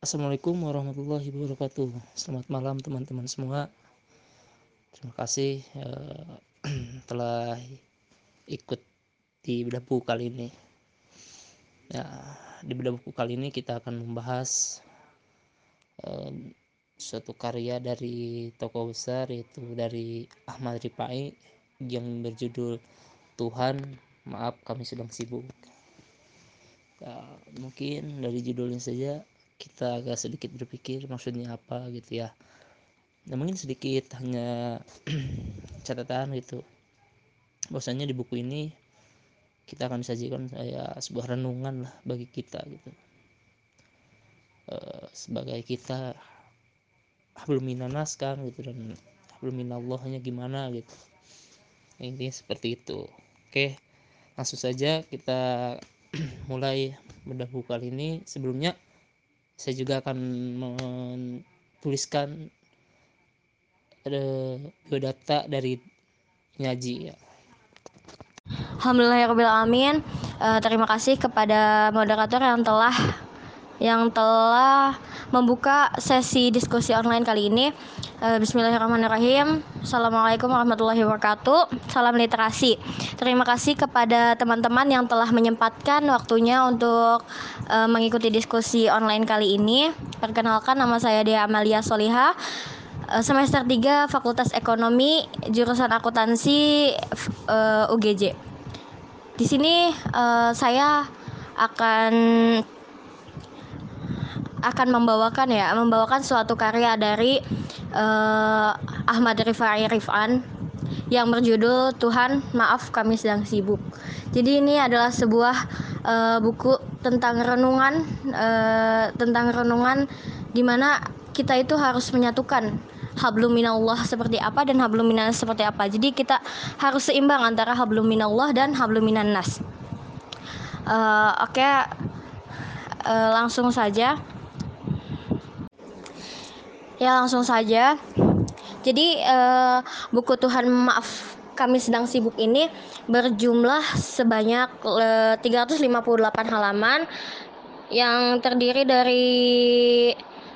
Assalamualaikum warahmatullahi wabarakatuh. Selamat malam teman-teman semua. Terima kasih uh, telah ikut di bedah buku kali ini. Ya, di bedah buku kali ini kita akan membahas uh, suatu karya dari tokoh besar yaitu dari Ahmad Rifai yang berjudul Tuhan maaf kami sedang sibuk. Ya, mungkin dari judulnya saja kita agak sedikit berpikir maksudnya apa gitu ya. Nah mungkin sedikit hanya catatan gitu. Bahwasanya di buku ini kita akan sajikan saya sebuah renungan lah bagi kita gitu. E, sebagai kita belum minanas kan gitu dan belum minallahnya gimana gitu. Ini seperti itu. Oke langsung saja kita mulai buku kali ini. Sebelumnya saya juga akan menuliskan ada data dari nyaji ya. Alhamdulillahirobbilalamin. Uh, terima kasih kepada moderator yang telah yang telah membuka sesi diskusi online kali ini. Eh, bismillahirrahmanirrahim. Assalamualaikum warahmatullahi wabarakatuh. Salam literasi. Terima kasih kepada teman-teman yang telah menyempatkan waktunya untuk uh, mengikuti diskusi online kali ini. Perkenalkan nama saya Dea Amalia Soliha. Uh, semester 3 Fakultas Ekonomi jurusan akuntansi uh, UGJ. Di sini uh, saya akan akan membawakan ya, membawakan suatu karya dari uh, Ahmad Rifai Rifan yang berjudul Tuhan Maaf Kami Sedang Sibuk. Jadi ini adalah sebuah uh, buku tentang renungan uh, tentang renungan di mana kita itu harus menyatukan hablum minallah seperti apa dan hablum minannas seperti apa. Jadi kita harus seimbang antara hablum minallah dan hablum minannas. Uh, Oke, okay. uh, langsung saja. Ya langsung saja. Jadi uh, buku Tuhan maaf kami sedang sibuk ini berjumlah sebanyak uh, eh, 358 halaman yang terdiri dari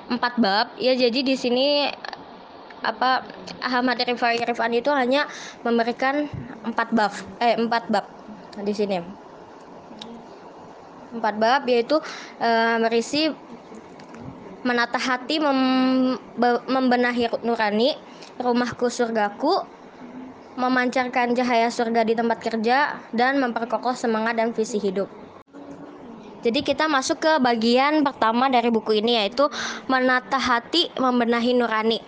empat bab. Ya jadi di sini apa Ahmad Rifai Rifan itu hanya memberikan empat bab. Eh empat bab di sini. Empat bab yaitu uh, berisi menata hati mem, membenahi nurani rumahku surgaku memancarkan cahaya surga di tempat kerja dan memperkokoh semangat dan visi hidup. Jadi kita masuk ke bagian pertama dari buku ini yaitu menata hati membenahi nurani.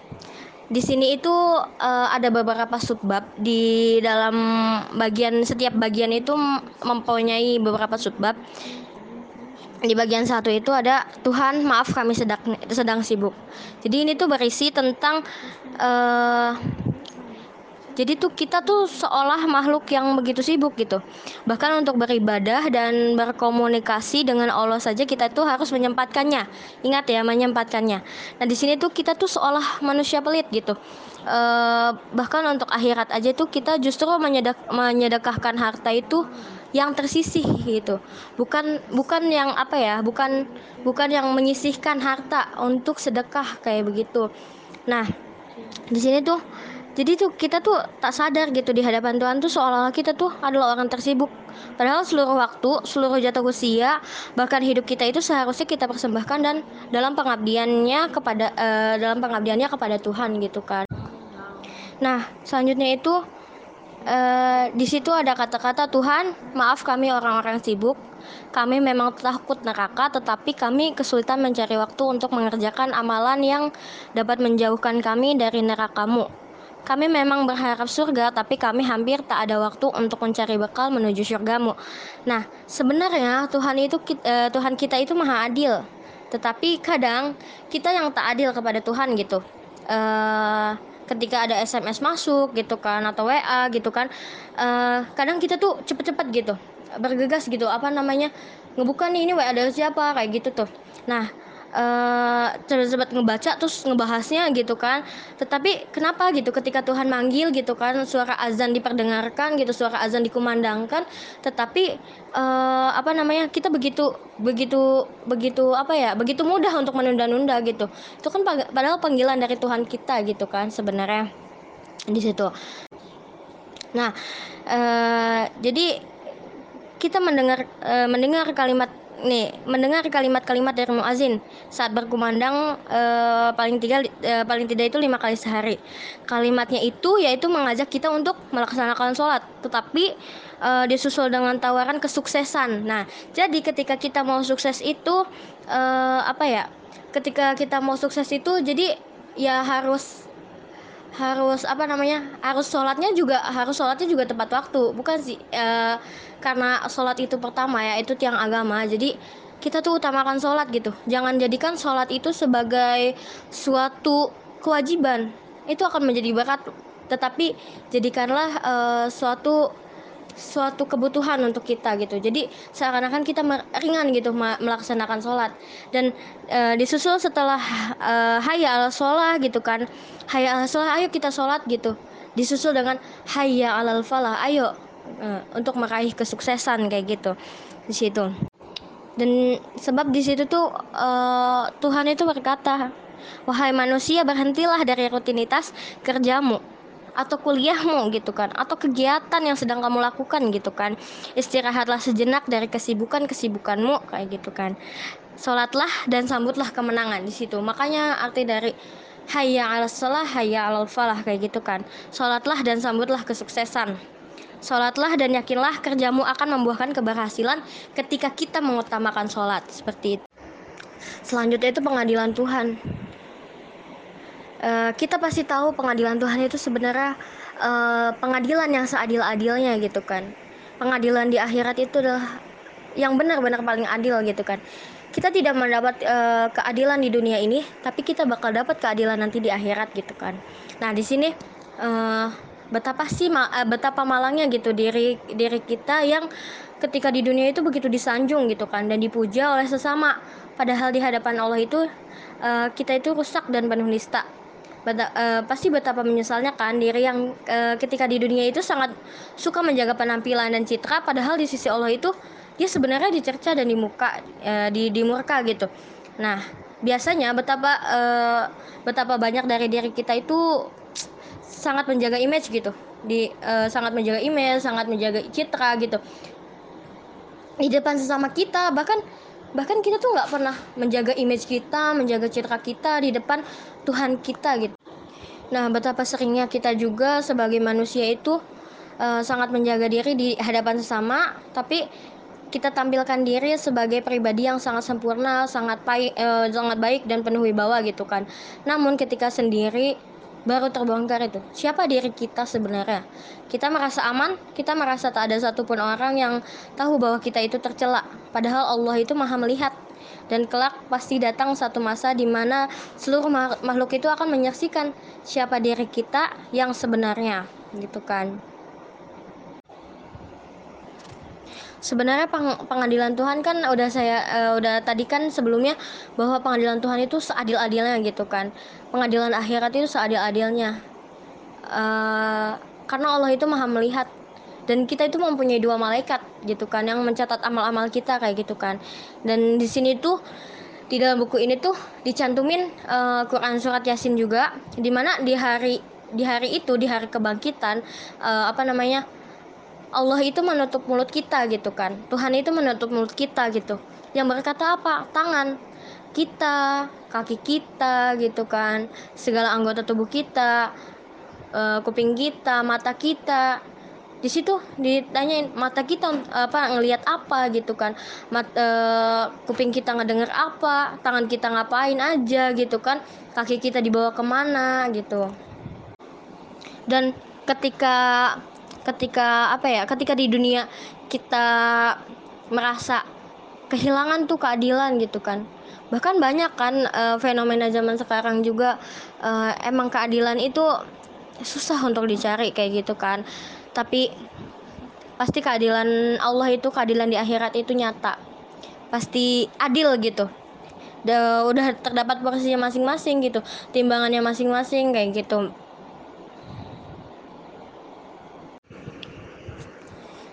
Di sini itu uh, ada beberapa subbab. Di dalam bagian setiap bagian itu mempunyai beberapa subbab di bagian satu itu ada Tuhan maaf kami sedang sedang sibuk jadi ini tuh berisi tentang uh, jadi tuh kita tuh seolah makhluk yang begitu sibuk gitu. Bahkan untuk beribadah dan berkomunikasi dengan Allah saja kita tuh harus menyempatkannya. Ingat ya, menyempatkannya. Nah, di sini tuh kita tuh seolah manusia pelit gitu. E, bahkan untuk akhirat aja tuh kita justru menyedak menyedekahkan harta itu yang tersisih gitu. Bukan bukan yang apa ya bukan bukan yang menyisihkan harta untuk sedekah kayak begitu. Nah di sini tuh jadi tuh kita tuh tak sadar gitu di hadapan Tuhan tuh seolah-olah kita tuh adalah orang tersibuk. Padahal seluruh waktu seluruh jatuh usia bahkan hidup kita itu seharusnya kita persembahkan dan dalam pengabdiannya kepada uh, dalam pengabdiannya kepada Tuhan gitu kan. Nah selanjutnya itu Uh, di situ ada kata-kata Tuhan, maaf kami orang-orang sibuk. Kami memang takut neraka, tetapi kami kesulitan mencari waktu untuk mengerjakan amalan yang dapat menjauhkan kami dari nerakamu. Kami memang berharap surga, tapi kami hampir tak ada waktu untuk mencari bekal menuju surgamu. Nah, sebenarnya Tuhan itu uh, Tuhan kita itu maha adil, tetapi kadang kita yang tak adil kepada Tuhan gitu. Uh, ketika ada SMS masuk gitu kan atau WA gitu kan uh, kadang kita tuh cepet-cepet gitu bergegas gitu apa namanya ngebuka nih ini WA dari siapa kayak gitu tuh. Nah uh, sempat ngebaca terus ngebahasnya gitu kan. Tetapi kenapa gitu ketika Tuhan manggil gitu kan suara azan diperdengarkan gitu suara azan dikumandangkan tetapi uh, apa namanya kita begitu begitu begitu apa ya begitu mudah untuk menunda-nunda gitu. Itu kan padahal panggilan dari Tuhan kita gitu kan sebenarnya di situ. Nah uh, jadi kita mendengar uh, mendengar kalimat nih mendengar kalimat-kalimat dari muazin saat berkumandang uh, paling tiga uh, paling tidak itu lima kali sehari. Kalimatnya itu yaitu mengajak kita untuk melaksanakan sholat tetapi uh, disusul dengan tawaran kesuksesan. Nah jadi ketika kita mau sukses itu uh, apa ya ketika kita mau sukses itu jadi ya harus harus apa namanya harus sholatnya juga harus sholatnya juga tepat waktu. Bukan sih e, karena sholat itu pertama ya itu tiang agama. Jadi kita tuh utamakan sholat gitu. Jangan jadikan sholat itu sebagai suatu kewajiban. Itu akan menjadi bakat tetapi jadikanlah e, suatu suatu kebutuhan untuk kita gitu. Jadi seakan-akan kita ringan gitu melaksanakan sholat. Dan e, disusul setelah e, hayya al sholat gitu kan. Hayya al sholat ayo kita sholat gitu. Disusul dengan hayya al falah ayo e, untuk meraih kesuksesan kayak gitu. Di situ. Dan sebab di situ tuh e, Tuhan itu berkata wahai manusia berhentilah dari rutinitas kerjamu atau kuliahmu gitu kan atau kegiatan yang sedang kamu lakukan gitu kan. Istirahatlah sejenak dari kesibukan kesibukanmu kayak gitu kan. Sholatlah dan sambutlah kemenangan di situ. Makanya arti dari hayya al salah hayya al falah kayak gitu kan. Sholatlah dan sambutlah kesuksesan. Sholatlah dan yakinlah kerjamu akan membuahkan keberhasilan ketika kita mengutamakan sholat. Seperti itu. Selanjutnya itu pengadilan Tuhan. Uh, kita pasti tahu pengadilan Tuhan itu sebenarnya uh, pengadilan yang seadil-adilnya gitu kan. Pengadilan di akhirat itu adalah yang benar-benar paling adil gitu kan. Kita tidak mendapat uh, keadilan di dunia ini, tapi kita bakal dapat keadilan nanti di akhirat gitu kan. Nah di sini uh, betapa sih uh, betapa malangnya gitu diri diri kita yang ketika di dunia itu begitu disanjung gitu kan dan dipuja oleh sesama. Padahal di hadapan Allah itu uh, kita itu rusak dan penuh nista Bata, uh, pasti betapa menyesalnya kan diri yang uh, ketika di dunia itu sangat suka menjaga penampilan dan citra padahal di sisi Allah itu dia sebenarnya dicerca dan di muka uh, di di murka gitu. Nah, biasanya betapa uh, betapa banyak dari diri kita itu sangat menjaga image gitu. Di uh, sangat menjaga image, sangat menjaga citra gitu. Di depan sesama kita bahkan bahkan kita tuh nggak pernah menjaga image kita, menjaga citra kita di depan Tuhan kita gitu. Nah, betapa seringnya kita juga sebagai manusia itu uh, sangat menjaga diri di hadapan sesama, tapi kita tampilkan diri sebagai pribadi yang sangat sempurna, sangat baik, uh, sangat baik dan penuh wibawa gitu kan. Namun ketika sendiri baru terbongkar itu siapa diri kita sebenarnya kita merasa aman kita merasa tak ada satupun orang yang tahu bahwa kita itu tercela padahal Allah itu maha melihat dan kelak pasti datang satu masa di mana seluruh makhluk itu akan menyaksikan siapa diri kita yang sebenarnya gitu kan. Sebenarnya pengadilan Tuhan kan udah saya uh, udah tadi kan sebelumnya bahwa pengadilan Tuhan itu seadil-adilnya gitu kan. Pengadilan akhirat itu seadil-adilnya. Uh, karena Allah itu maha melihat dan kita itu mempunyai dua malaikat gitu kan yang mencatat amal-amal kita kayak gitu kan. Dan di sini tuh di dalam buku ini tuh dicantumin uh, Quran surat Yasin juga di mana di hari di hari itu di hari kebangkitan uh, apa namanya Allah itu menutup mulut kita gitu kan. Tuhan itu menutup mulut kita gitu. Yang berkata apa? Tangan kita kaki kita gitu kan. Segala anggota tubuh kita uh, kuping kita mata kita di situ ditanyain mata kita apa ngelihat apa gitu kan. Mat, e, kuping kita ngedenger apa tangan kita ngapain aja gitu kan. Kaki kita dibawa ke mana gitu. Dan ketika ketika apa ya ketika di dunia kita merasa kehilangan tuh keadilan gitu kan. Bahkan banyak kan e, fenomena zaman sekarang juga e, emang keadilan itu susah untuk dicari kayak gitu kan tapi pasti keadilan Allah itu keadilan di akhirat itu nyata pasti adil gitu udah terdapat porsinya masing-masing gitu timbangannya masing-masing kayak gitu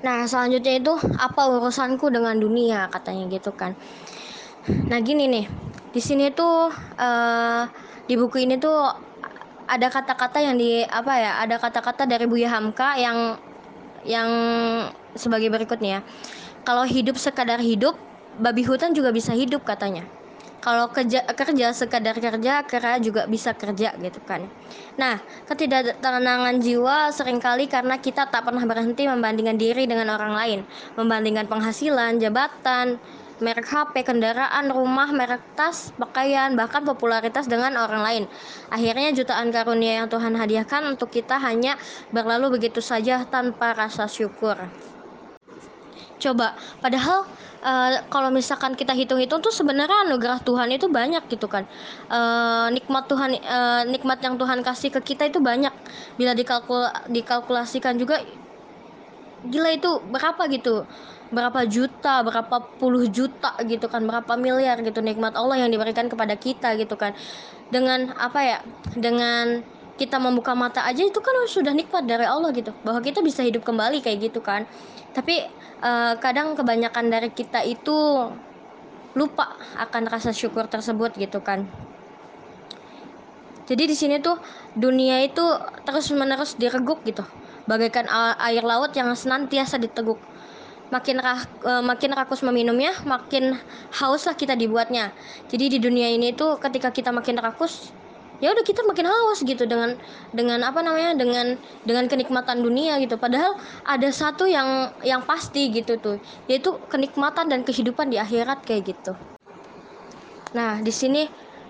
Nah, selanjutnya itu apa urusanku dengan dunia katanya gitu kan. Nah, gini nih. Di sini tuh uh, di buku ini tuh ada kata-kata yang di apa ya? Ada kata-kata dari Buya Hamka yang yang sebagai berikutnya. Kalau hidup sekadar hidup, babi hutan juga bisa hidup katanya kalau kerja kerja sekadar kerja kera juga bisa kerja gitu kan nah ketidaktenangan jiwa sering kali karena kita tak pernah berhenti membandingkan diri dengan orang lain membandingkan penghasilan jabatan merek HP, kendaraan, rumah, merek tas, pakaian, bahkan popularitas dengan orang lain. Akhirnya jutaan karunia yang Tuhan hadiahkan untuk kita hanya berlalu begitu saja tanpa rasa syukur. Coba, padahal uh, kalau misalkan kita hitung-hitung tuh sebenarnya anugerah Tuhan itu banyak gitu kan uh, nikmat Tuhan uh, nikmat yang Tuhan kasih ke kita itu banyak bila dikalkul dikalkulasikan juga gila itu berapa gitu berapa juta berapa puluh juta gitu kan berapa miliar gitu nikmat Allah yang diberikan kepada kita gitu kan. Dengan apa ya dengan kita membuka mata aja itu kan sudah nikmat dari Allah gitu. Bahwa kita bisa hidup kembali kayak gitu kan. Tapi uh, kadang kebanyakan dari kita itu lupa akan rasa syukur tersebut gitu kan. Jadi di sini tuh dunia itu terus menerus direguk gitu. Bagaikan air laut yang senantiasa diteguk makin rah, uh, makin rakus meminumnya makin hauslah kita dibuatnya. Jadi di dunia ini tuh ketika kita makin rakus ya udah kita makin haus gitu dengan dengan apa namanya dengan dengan kenikmatan dunia gitu. Padahal ada satu yang yang pasti gitu tuh yaitu kenikmatan dan kehidupan di akhirat kayak gitu. Nah di sini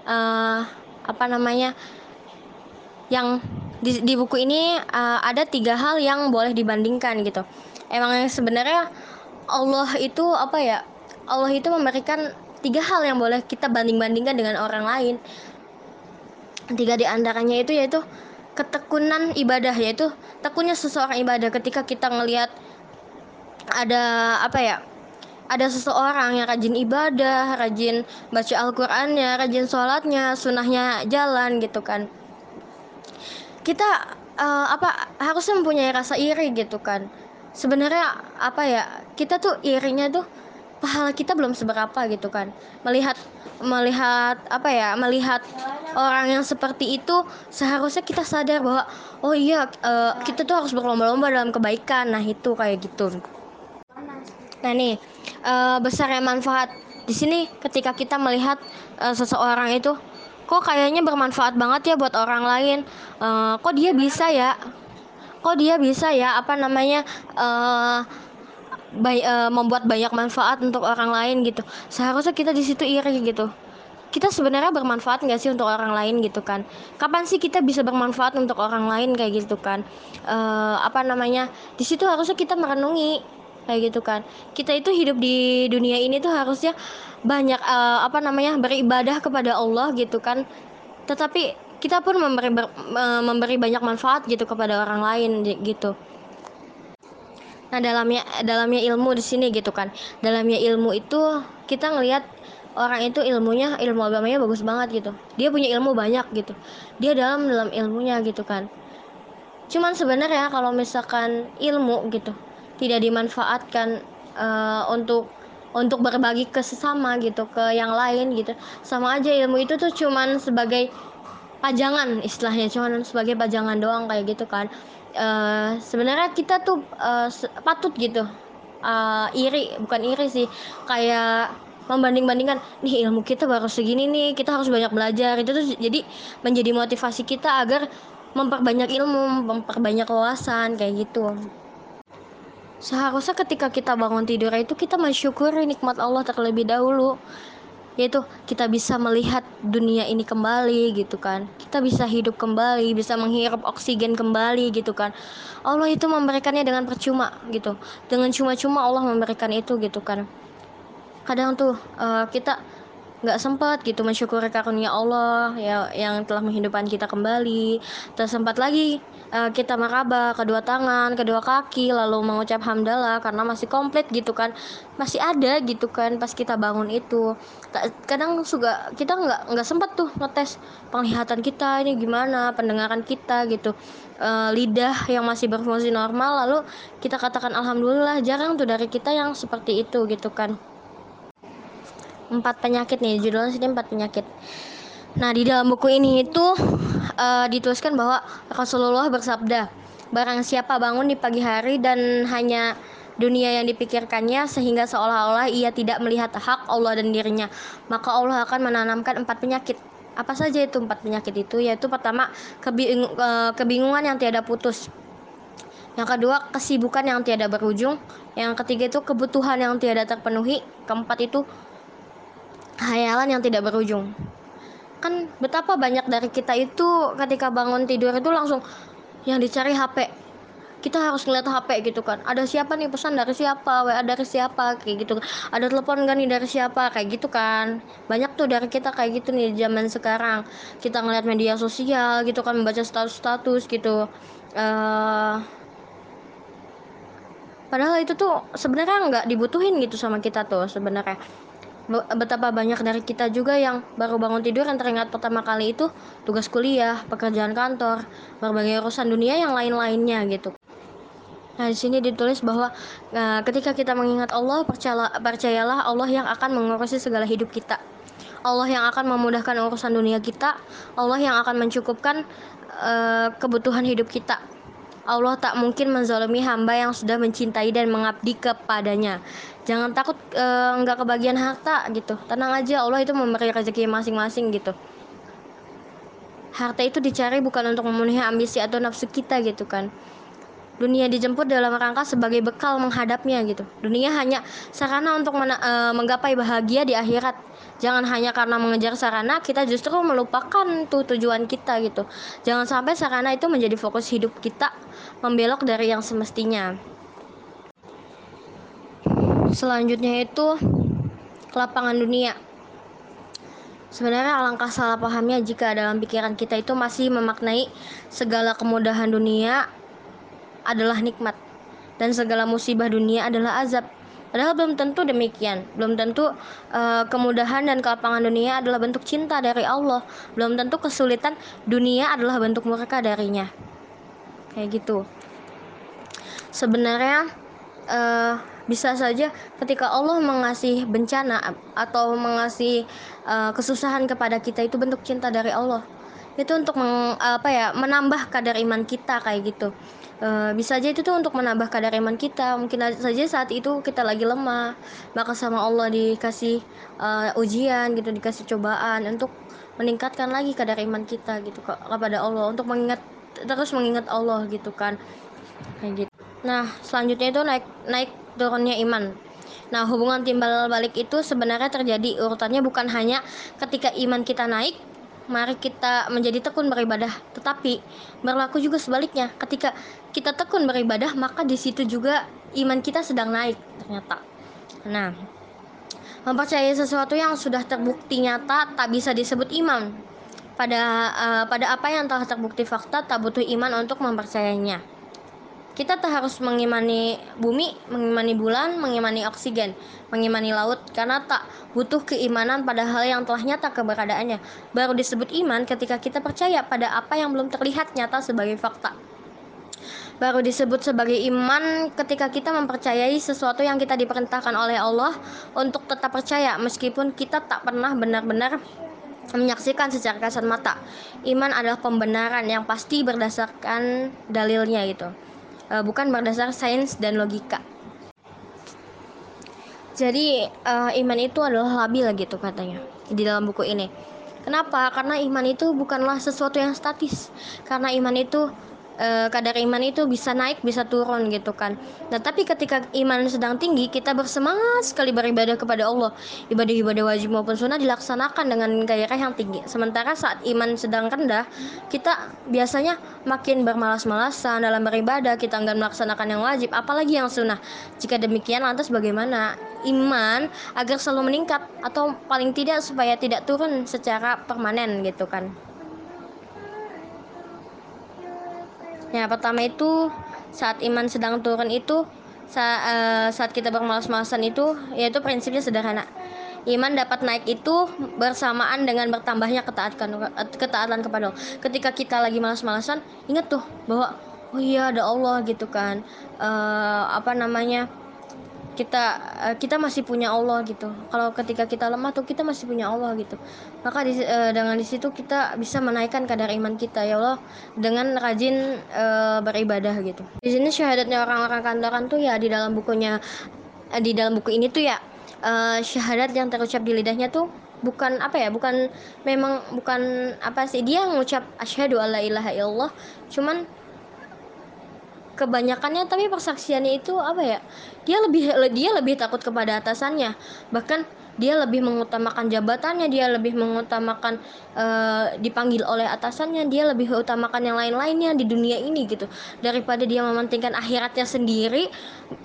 uh, apa namanya yang di, di buku ini uh, ada tiga hal yang boleh dibandingkan gitu emang sebenarnya Allah itu apa ya Allah itu memberikan tiga hal yang boleh kita banding-bandingkan dengan orang lain tiga di antaranya itu yaitu ketekunan ibadah yaitu tekunnya seseorang ibadah ketika kita ngelihat ada apa ya ada seseorang yang rajin ibadah, rajin baca Al-Qur'annya, rajin sholatnya, sunahnya jalan gitu kan. Kita uh, apa harusnya mempunyai rasa iri gitu kan. Sebenarnya apa ya? Kita tuh irinya tuh pahala kita belum seberapa gitu kan. Melihat melihat apa ya melihat orang yang seperti itu seharusnya kita sadar bahwa oh iya uh, kita tuh harus berlomba-lomba dalam kebaikan nah itu kayak gitu nah nih uh, besarnya manfaat di sini ketika kita melihat uh, seseorang itu kok kayaknya bermanfaat banget ya buat orang lain uh, kok dia bisa ya kok dia bisa ya apa namanya uh, bay uh, membuat banyak manfaat untuk orang lain gitu. Seharusnya kita di situ iri gitu. Kita sebenarnya bermanfaat nggak sih untuk orang lain gitu kan? Kapan sih kita bisa bermanfaat untuk orang lain kayak gitu kan? Uh, apa namanya di situ harusnya kita merenungi kayak gitu kan? Kita itu hidup di dunia ini tuh harusnya banyak uh, apa namanya beribadah kepada Allah gitu kan? Tetapi kita pun memberi ber, memberi banyak manfaat gitu kepada orang lain gitu Nah, dalamnya dalamnya ilmu di sini gitu kan. Dalamnya ilmu itu kita ngelihat orang itu ilmunya ilmu agamanya bagus banget gitu. Dia punya ilmu banyak gitu. Dia dalam dalam ilmunya gitu kan. Cuman sebenarnya kalau misalkan ilmu gitu tidak dimanfaatkan uh, untuk untuk berbagi ke sesama gitu ke yang lain gitu sama aja ilmu itu tuh cuman sebagai pajangan istilahnya cuman sebagai pajangan doang kayak gitu kan. Uh, sebenarnya kita tuh uh, patut gitu. Uh, iri bukan iri sih kayak membanding-bandingkan nih ilmu kita baru segini nih kita harus banyak belajar. Itu tuh jadi menjadi motivasi kita agar memperbanyak ilmu memperbanyak wawasan kayak gitu. Seharusnya ketika kita bangun tidur itu kita mensyukuri nikmat Allah terlebih dahulu yaitu kita bisa melihat dunia ini kembali gitu kan. Kita bisa hidup kembali bisa menghirup oksigen kembali gitu kan. Allah itu memberikannya dengan percuma gitu. Dengan cuma-cuma Allah memberikan itu gitu kan. Kadang tuh uh, kita nggak sempat gitu mensyukuri karunia Allah ya yang telah menghidupkan kita kembali. Tersempat lagi uh, kita meraba kedua tangan kedua kaki lalu mengucap hamdalah karena masih komplit gitu kan. Masih ada gitu kan pas kita bangun itu. Kadang juga kita nggak nggak sempat tuh ngetes penglihatan kita ini gimana pendengaran kita gitu. Uh, lidah yang masih berfungsi normal lalu kita katakan alhamdulillah jarang tuh dari kita yang seperti itu gitu kan. Empat penyakit nih judulnya sini empat penyakit nah di dalam buku ini itu uh, dituliskan bahwa Rasulullah bersabda barang siapa bangun di pagi hari dan hanya dunia yang dipikirkannya sehingga seolah-olah ia tidak melihat hak Allah dan dirinya maka Allah akan menanamkan empat penyakit. Apa saja itu empat penyakit itu? Yaitu pertama kebing uh, kebingungan yang tiada putus. Yang kedua kesibukan yang tiada berujung. Yang ketiga itu kebutuhan yang tiada terpenuhi. Keempat itu hayalan yang tidak berujung kan betapa banyak dari kita itu ketika bangun tidur itu langsung yang dicari HP kita harus ngeliat HP gitu kan. Ada siapa nih? Pesan dari siapa? WA dari siapa? Kayak gitu ada telepon gak nih dari siapa? Kayak gitu kan. Banyak tuh dari kita kayak gitu nih zaman sekarang. Kita ngeliat media sosial gitu kan membaca status-status gitu. Uh, padahal itu tuh sebenarnya nggak dibutuhin gitu sama kita tuh sebenarnya betapa banyak dari kita juga yang baru bangun tidur yang teringat pertama kali itu tugas kuliah, pekerjaan kantor, berbagai urusan dunia yang lain-lainnya gitu. Nah, di sini ditulis bahwa uh, ketika kita mengingat Allah, percayalah, percayalah Allah yang akan mengurusi segala hidup kita. Allah yang akan memudahkan urusan dunia kita, Allah yang akan mencukupkan uh, kebutuhan hidup kita. Allah tak mungkin menzalimi hamba yang sudah mencintai dan mengabdi kepadanya. Jangan takut uh, nggak kebagian harta gitu. Tenang aja, Allah itu memberi rezeki masing-masing gitu. Harta itu dicari bukan untuk memenuhi ambisi atau nafsu kita gitu kan. Dunia dijemput dalam rangka sebagai bekal menghadapnya gitu. Dunia hanya sarana untuk mena- uh, menggapai bahagia di akhirat jangan hanya karena mengejar sarana kita justru melupakan tuh tujuan kita gitu jangan sampai sarana itu menjadi fokus hidup kita membelok dari yang semestinya selanjutnya itu lapangan dunia Sebenarnya alangkah salah pahamnya jika dalam pikiran kita itu masih memaknai segala kemudahan dunia adalah nikmat dan segala musibah dunia adalah azab. Padahal belum tentu demikian. Belum tentu uh, kemudahan dan kelapangan dunia adalah bentuk cinta dari Allah. Belum tentu kesulitan dunia adalah bentuk murka darinya. Kayak gitu. Sebenarnya uh, bisa saja ketika Allah mengasih bencana atau mengasih uh, kesusahan kepada kita itu bentuk cinta dari Allah. Itu untuk meng, apa ya menambah kadar iman kita kayak gitu. E, bisa aja itu tuh untuk menambah kadar iman kita. Mungkin saja saat itu kita lagi lemah maka sama Allah dikasih uh, ujian gitu dikasih cobaan untuk meningkatkan lagi kadar iman kita gitu kepada Allah. Untuk mengingat terus mengingat Allah gitu kan kayak gitu nah selanjutnya itu naik naik turunnya iman Nah, hubungan timbal balik itu sebenarnya terjadi urutannya bukan hanya ketika iman kita naik, mari kita menjadi tekun beribadah. Tetapi berlaku juga sebaliknya. Ketika kita tekun beribadah, maka di situ juga iman kita sedang naik ternyata. Nah, mempercayai sesuatu yang sudah terbukti nyata tak bisa disebut iman. Pada uh, pada apa yang telah terbukti fakta tak butuh iman untuk mempercayainya. Kita tak harus mengimani bumi, mengimani bulan, mengimani oksigen, mengimani laut, karena tak butuh keimanan pada hal yang telah nyata keberadaannya. Baru disebut iman ketika kita percaya pada apa yang belum terlihat nyata sebagai fakta. Baru disebut sebagai iman ketika kita mempercayai sesuatu yang kita diperintahkan oleh Allah untuk tetap percaya meskipun kita tak pernah benar-benar menyaksikan secara kasat mata. Iman adalah pembenaran yang pasti berdasarkan dalilnya gitu. Uh, bukan berdasar sains dan logika. Jadi uh, iman itu adalah labil gitu katanya di dalam buku ini. Kenapa? Karena iman itu bukanlah sesuatu yang statis. Karena iman itu uh, kadar iman itu bisa naik bisa turun gitu kan. Nah tapi ketika iman sedang tinggi kita bersemangat sekali beribadah kepada Allah. Ibadah-ibadah wajib maupun sunnah dilaksanakan dengan gairah yang tinggi. Sementara saat iman sedang rendah kita biasanya makin bermalas-malasan dalam beribadah. Kita enggan melaksanakan yang wajib apalagi yang sunnah. Jika demikian lantas bagaimana iman agar selalu meningkat atau paling tidak supaya tidak turun secara permanen gitu kan Ya, pertama itu saat iman sedang turun itu saat, uh, eh, saat kita bermalas-malasan itu yaitu prinsipnya sederhana. Iman dapat naik itu bersamaan dengan bertambahnya ketaatan ketaatan kepada Allah. Ketika kita lagi malas-malasan, ingat tuh bahwa oh iya ada Allah gitu kan. Uh, apa namanya? Kita uh, kita masih punya Allah gitu. Kalau ketika kita lemah tuh kita masih punya Allah gitu. Maka di, uh, dengan di situ kita bisa menaikkan kadar iman kita ya Allah dengan rajin uh, beribadah gitu. Di sini syahadatnya orang-orang kantoran tuh ya di dalam bukunya di dalam buku ini tuh ya uh, syahadat yang terucap di lidahnya tuh bukan apa ya bukan memang bukan apa sih dia ngucap asyhadu alla ilaha illallah cuman kebanyakannya tapi persaksiannya itu apa ya dia lebih dia lebih takut kepada atasannya. Bahkan dia lebih mengutamakan jabatannya dia lebih mengutamakan uh, dipanggil oleh atasannya dia lebih utamakan yang lain-lainnya di dunia ini gitu. Daripada dia mementingkan akhiratnya sendiri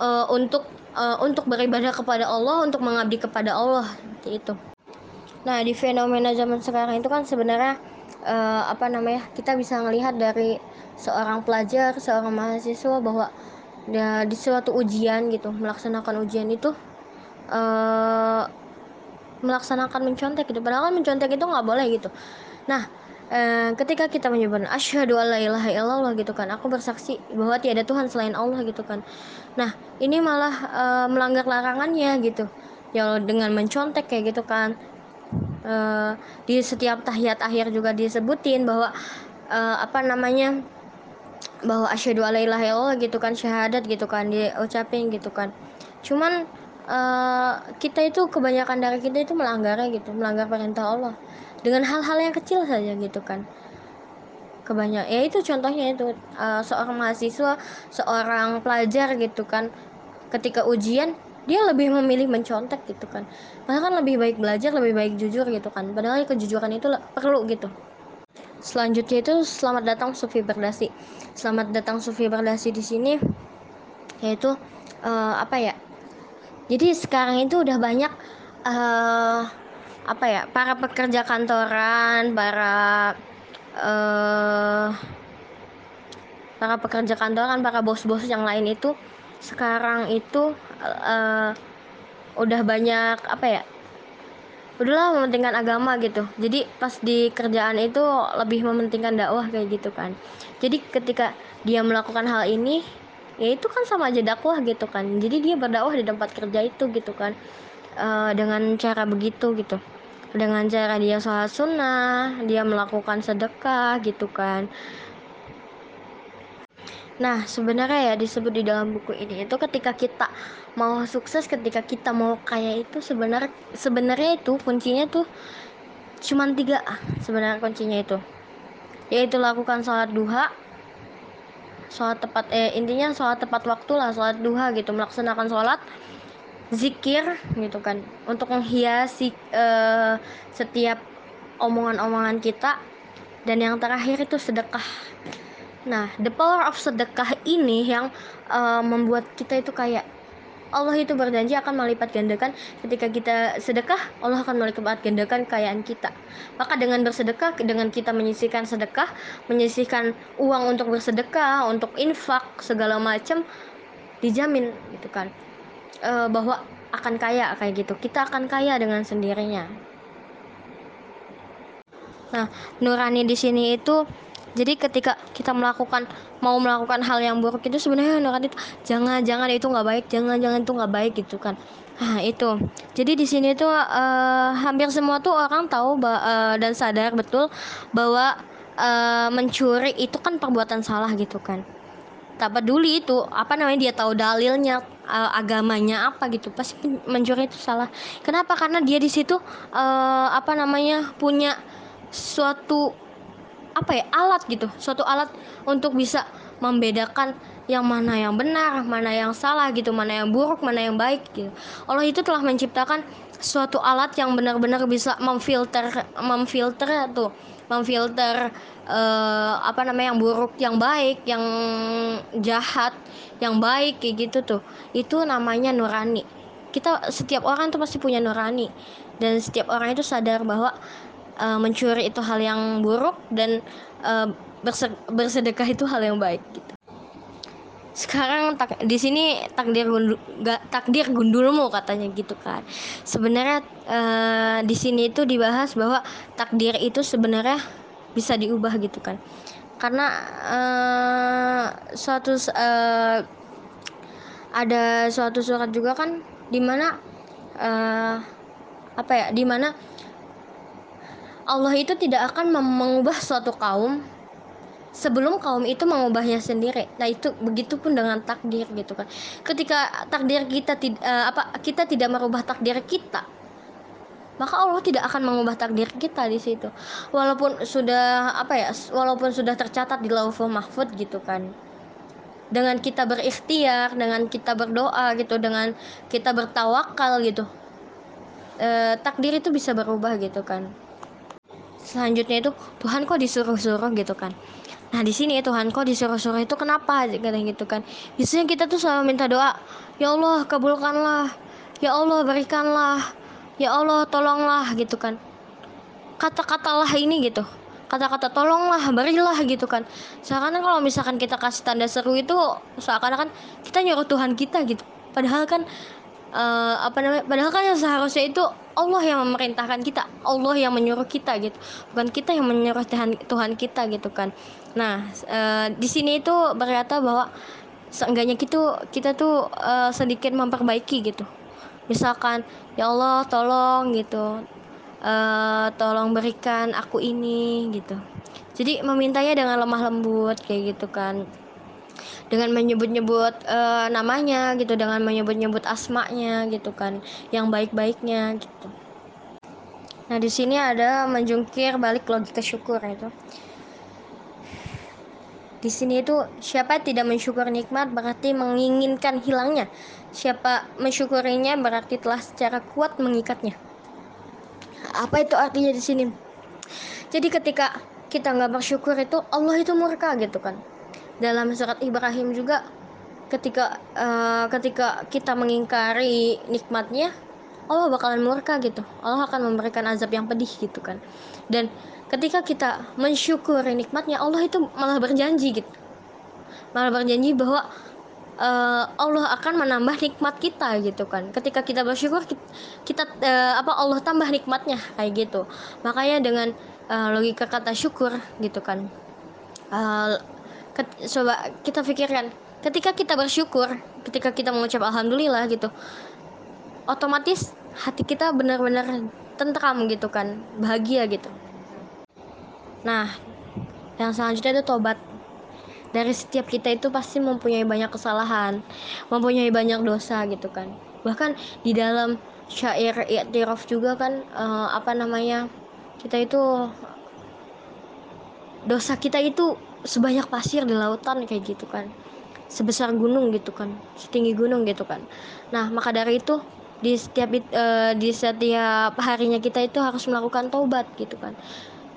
uh, untuk uh, untuk beribadah kepada Allah untuk mengabdi kepada Allah itu. Nah di fenomena zaman sekarang itu kan sebenarnya apa namanya kita bisa melihat dari seorang pelajar seorang mahasiswa bahwa ya, di suatu ujian gitu melaksanakan ujian itu uh, melaksanakan mencontek gitu. Padahal kan mencontek itu nggak boleh gitu. Nah uh, ketika kita menyebut asyhadu alla ilaha illallah gitu kan aku bersaksi bahwa tiada Tuhan selain Allah gitu kan. Nah ini malah uh, melanggar larangannya gitu. Ya dengan mencontek kayak gitu kan. Uh, di setiap tahiyat akhir juga disebutin bahwa uh, apa namanya bahwa asyhadu alla ilaha illallah gitu kan syahadat gitu kan diucapin gitu kan. Cuman uh, kita itu kebanyakan dari kita itu melanggarnya gitu melanggar perintah Allah. Dengan hal-hal yang kecil saja gitu kan. Kebanyak ya itu contohnya itu uh, seorang mahasiswa seorang pelajar gitu kan. Ketika ujian dia lebih memilih mencontek gitu kan. Padahal kan lebih baik belajar lebih baik jujur gitu kan. Padahal kejujuran itu perlu gitu selanjutnya itu selamat datang Sufi Berdasi. Selamat datang Sufi Berdasi di sini. Yaitu uh, apa ya? Jadi sekarang itu udah banyak uh, apa ya? Para pekerja kantoran para uh, para pekerja kantoran para bos-bos yang lain itu sekarang itu uh, udah banyak apa ya udahlah mementingkan agama gitu. Jadi pas di kerjaan itu lebih mementingkan dakwah kayak gitu kan. Jadi ketika dia melakukan hal ini ya itu kan sama aja dakwah gitu kan. Jadi dia berdakwah di tempat kerja itu gitu kan. Uh, dengan cara begitu gitu. Dengan cara dia sholat sunnah dia melakukan sedekah gitu kan Nah, sebenarnya ya disebut di dalam buku ini itu ketika kita mau sukses, ketika kita mau kaya itu sebenarnya sebenarnya itu kuncinya tuh cuma tiga sebenarnya kuncinya itu. Yaitu lakukan sholat duha sholat tepat eh intinya sholat tepat waktu lah sholat duha gitu melaksanakan sholat zikir gitu kan. Untuk menghiasi eh, setiap omongan-omongan kita dan yang terakhir itu sedekah Nah, the power of sedekah ini yang uh, membuat kita itu kayak Allah itu berjanji akan melipat gandakan. Ketika kita sedekah Allah akan melipat gandakan kekayaan kita. Maka dengan bersedekah dengan kita menyisihkan sedekah menyisihkan uang untuk bersedekah untuk infak segala macam dijamin gitu kan e, bahwa akan kaya kayak gitu. Kita akan kaya dengan sendirinya. Nah nurani di sini itu jadi ketika kita melakukan mau melakukan hal yang buruk itu sebenarnya itu jangan jangan itu nggak baik jangan jangan itu nggak baik gitu kan. Nah itu. Jadi di sini tuh uh, hampir semua tuh orang tahu uh, dan sadar betul bahwa uh, mencuri itu kan perbuatan salah gitu kan. Tak peduli itu apa namanya dia tahu dalilnya uh, agamanya apa gitu pasti mencuri itu salah. Kenapa? Karena dia di situ uh, apa namanya punya suatu apa ya alat gitu. Suatu alat untuk bisa membedakan yang mana yang benar mana yang salah gitu mana yang buruk mana yang baik gitu. Allah itu telah menciptakan suatu alat yang benar-benar bisa memfilter memfilter tuh memfilter eh, apa namanya yang buruk yang baik yang jahat yang baik kayak gitu tuh. Itu namanya nurani. Kita setiap orang tuh pasti punya nurani. Dan setiap orang itu sadar bahwa uh, mencuri itu hal yang buruk dan uh, bersedekah itu hal yang baik gitu. Sekarang tak, di sini takdir gundul, gak, takdir gundulmu katanya gitu kan. Sebenarnya uh, di sini itu dibahas bahwa takdir itu sebenarnya bisa diubah gitu kan. Karena uh, suatu uh, ada suatu surat juga kan di mana uh, apa ya di mana Allah itu tidak akan mengubah suatu kaum sebelum kaum itu mengubahnya sendiri. Nah, itu begitupun dengan takdir gitu kan. Ketika takdir kita tidak uh, apa kita tidak merubah takdir kita, maka Allah tidak akan mengubah takdir kita di situ. Walaupun sudah apa ya, walaupun sudah tercatat di Lauhul Mahfud gitu kan. Dengan kita berikhtiar, dengan kita berdoa gitu, dengan kita bertawakal gitu. Uh, takdir itu bisa berubah gitu kan selanjutnya itu Tuhan kok disuruh-suruh? gitu kan. Nah di sini Tuhan kok disuruh-suruh? itu kenapa? Gitu kan. Biasanya kita tuh selalu minta doa ya Allah kabulkanlah. Ya Allah berikanlah. Ya Allah tolonglah. gitu kan. Kata-katalah ini gitu. Kata-kata tolonglah berilah. gitu kan. Seakan kalau misalkan kita kasih tanda seru itu seakan-akan kita nyuruh Tuhan kita gitu. Padahal kan uh, apa namanya? Padahal kan yang seharusnya itu Allah yang memerintahkan kita. Allah yang menyuruh kita gitu. Bukan kita yang menyuruh Tuhan Tuhan kita gitu kan. Nah uh, di sini itu berkata bahwa seenggaknya gitu kita tuh uh, sedikit memperbaiki gitu. Misalkan ya Allah tolong gitu. Uh, tolong berikan aku ini gitu. Jadi memintanya dengan lemah lembut kayak gitu kan dengan menyebut-nyebut uh, namanya gitu dengan menyebut-nyebut asmanya gitu kan yang baik-baiknya gitu. Nah di sini ada menjungkir balik logika syukur itu. Di sini itu siapa tidak mensyukur nikmat berarti menginginkan hilangnya. Siapa mensyukurinya berarti telah secara kuat mengikatnya. Apa itu artinya di sini? Jadi ketika kita nggak bersyukur itu Allah itu murka gitu kan dalam surat Ibrahim juga ketika uh, ketika kita mengingkari nikmatnya Allah bakalan murka gitu. Allah akan memberikan azab yang pedih gitu kan. Dan ketika kita mensyukuri nikmatnya Allah itu malah berjanji gitu. Malah berjanji bahwa uh, Allah akan menambah nikmat kita gitu kan. Ketika kita bersyukur kita, kita uh, apa Allah tambah nikmatnya kayak gitu. Makanya dengan uh, logika kata syukur gitu kan uh, coba kita pikirkan. Ketika kita bersyukur ketika kita mengucap alhamdulillah gitu otomatis hati kita benar-benar tentram gitu kan bahagia gitu. Nah yang selanjutnya itu tobat. Dari setiap kita itu pasti mempunyai banyak kesalahan mempunyai banyak dosa gitu kan. Bahkan di dalam syair i'tiraf juga kan uh, apa namanya kita itu dosa kita itu sebanyak pasir di lautan kayak gitu kan. Sebesar gunung gitu kan. Setinggi gunung gitu kan. Nah maka dari itu di setiap uh, di setiap harinya kita itu harus melakukan taubat gitu kan.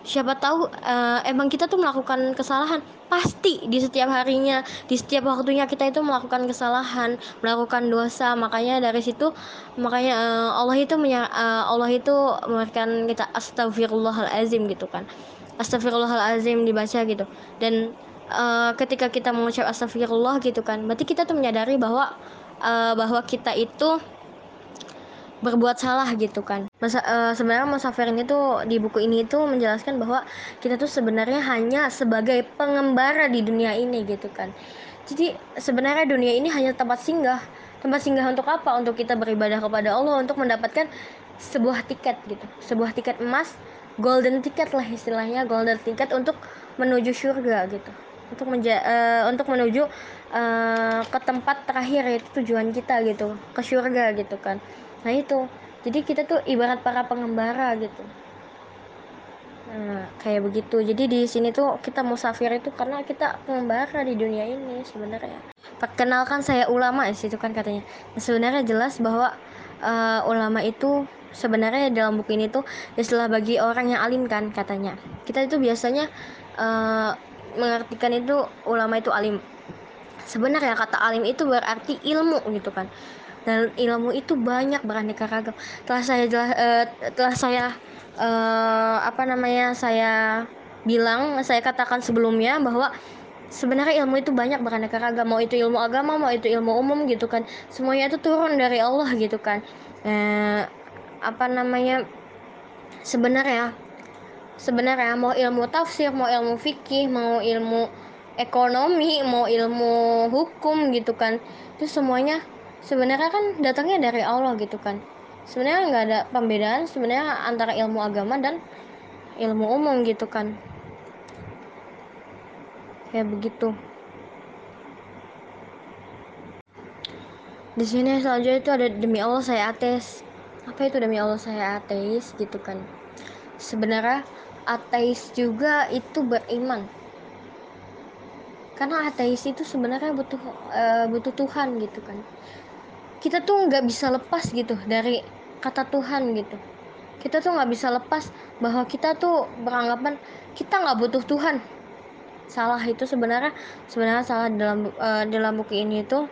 Siapa tahu uh, emang kita tuh melakukan kesalahan. Pasti di setiap harinya di setiap waktunya kita itu melakukan kesalahan melakukan dosa. Makanya dari situ makanya uh, Allah itu menya, uh, Allah itu memberikan kita astagfirullahalazim gitu kan astagfirullahalazim dibaca gitu dan uh, ketika kita mengucap astagfirullah gitu kan berarti kita tuh menyadari bahwa uh, bahwa kita itu berbuat salah gitu kan. Masa uh, sebenarnya Musafir ini tuh di buku ini tuh menjelaskan bahwa kita tuh sebenarnya hanya sebagai pengembara di dunia ini gitu kan. Jadi sebenarnya dunia ini hanya tempat singgah. Tempat singgah untuk apa? Untuk kita beribadah kepada Allah, untuk mendapatkan sebuah tiket gitu. Sebuah tiket emas golden ticket lah istilahnya golden ticket untuk menuju surga gitu untuk menja uh, untuk menuju uh, ke tempat terakhir itu tujuan kita gitu ke surga gitu kan nah itu jadi kita tuh ibarat para pengembara gitu Nah, kayak begitu. Jadi di sini tuh kita musafir itu karena kita pengembara di dunia ini sebenarnya. Perkenalkan saya ulama di situ kan katanya. Nah, sebenarnya jelas bahwa uh, ulama itu sebenarnya dalam buku ini tuh istilah bagi orang yang alim kan katanya. Kita itu biasanya uh, mengartikan itu ulama itu alim. Sebenarnya kata alim itu berarti ilmu gitu kan. Dan ilmu itu banyak beraneka ragam. Telah saya jelas, uh, telah saya uh, apa namanya saya bilang saya katakan sebelumnya bahwa sebenarnya ilmu itu banyak beraneka ragam mau itu ilmu agama mau itu ilmu umum gitu kan semuanya itu turun dari Allah gitu kan eh, apa namanya sebenarnya sebenarnya mau ilmu tafsir mau ilmu fikih mau ilmu ekonomi mau ilmu hukum gitu kan. Itu semuanya sebenarnya kan datangnya dari Allah gitu kan. Sebenarnya nggak ada pembedaan sebenarnya antara ilmu agama dan ilmu umum gitu kan. Kayak begitu. Di sini selanjutnya itu ada demi Allah saya ateis apa itu demi Allah saya ateis gitu kan? Sebenarnya ateis juga itu beriman. Karena ateis itu sebenarnya butuh uh, butuh Tuhan gitu kan. Kita tuh nggak bisa lepas gitu dari kata Tuhan gitu. Kita tuh nggak bisa lepas bahwa kita tuh beranggapan kita nggak butuh Tuhan. Salah itu sebenarnya sebenarnya salah dalam uh, dalam buku ini itu.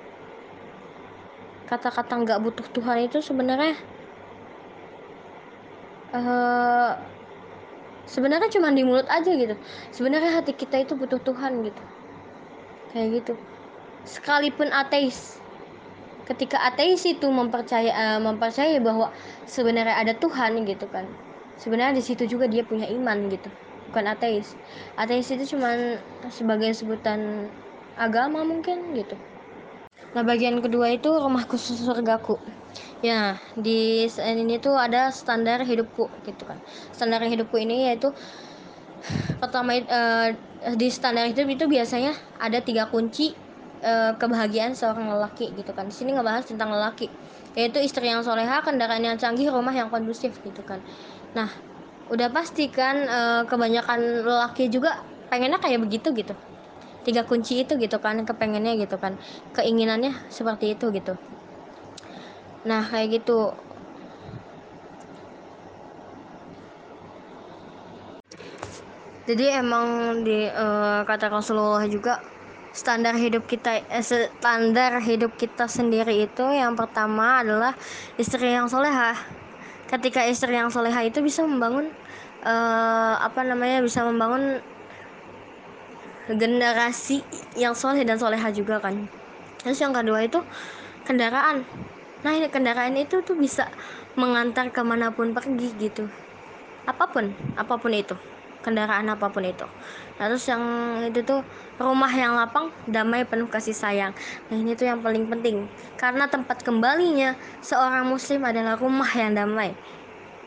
Kata-kata nggak butuh Tuhan itu sebenarnya uh, sebenarnya cuma di mulut aja gitu. Sebenarnya hati kita itu butuh Tuhan gitu. Kayak gitu. Sekalipun ateis. Ketika ateis itu mempercaya uh, mempercayai bahwa sebenarnya ada Tuhan gitu kan. Sebenarnya di situ juga dia punya iman gitu. Bukan ateis. Ateis itu cuma sebagai sebutan agama mungkin gitu. Nah bagian kedua itu rumah khusus surgaku ya di ini tuh ada standar hidupku gitu kan standar hidupku ini yaitu pertama uh, di standar hidup itu biasanya ada tiga kunci uh, kebahagiaan seorang lelaki gitu kan. Di sini ngebahas tentang lelaki, yaitu istri yang soleha, kendaraan yang canggih, rumah yang kondusif gitu kan. Nah, udah pasti kan uh, kebanyakan lelaki juga pengennya kayak begitu gitu. Tiga kunci itu gitu kan, kepengennya gitu kan, keinginannya seperti itu gitu. Nah, kayak gitu. Jadi emang di uh, kata Rasulullah juga standar hidup kita eh, standar hidup kita sendiri itu yang pertama adalah istri yang soleha ketika istri yang soleha itu bisa membangun uh, apa namanya bisa membangun generasi yang soleh dan soleha juga kan. Terus yang kedua itu kendaraan nah ini kendaraan itu tuh bisa mengantar ke mana pun pergi gitu. Apa pun apa pun itu. Kendaraan apa pun itu. Nah, terus yang itu tuh rumah yang lapang damai penuh kasih sayang. Nah ini tuh yang paling penting. Karena tempat kembalinya seorang muslim adalah rumah yang damai.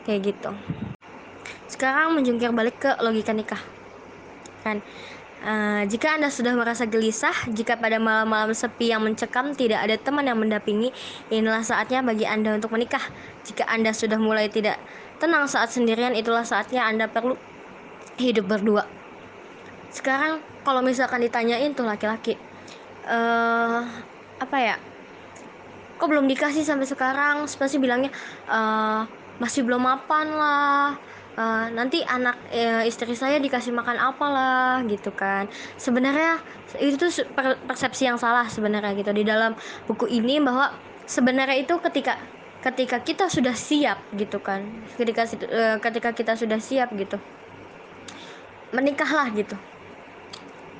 Kayak gitu. Sekarang menjungkir balik ke logika nikah. Kan Uh, jika Anda sudah merasa gelisah, jika pada malam-malam sepi yang mencekam tidak ada teman yang mendampingi, inilah saatnya bagi Anda untuk menikah. Jika Anda sudah mulai tidak tenang saat sendirian, itulah saatnya Anda perlu hidup berdua. Sekarang kalau misalkan ditanyain tuh laki-laki uh, apa ya kok belum dikasih sampai sekarang? Pasti bilangnya uh, masih belum mapan lah uh, nanti anak uh, istri saya dikasih makan apalah gitu kan. Sebenarnya itu tuh persepsi yang salah sebenarnya gitu. Di dalam buku ini bahwa sebenarnya itu ketika ketika kita sudah siap gitu kan. Ketika uh, ketika kita sudah siap gitu. Menikahlah gitu.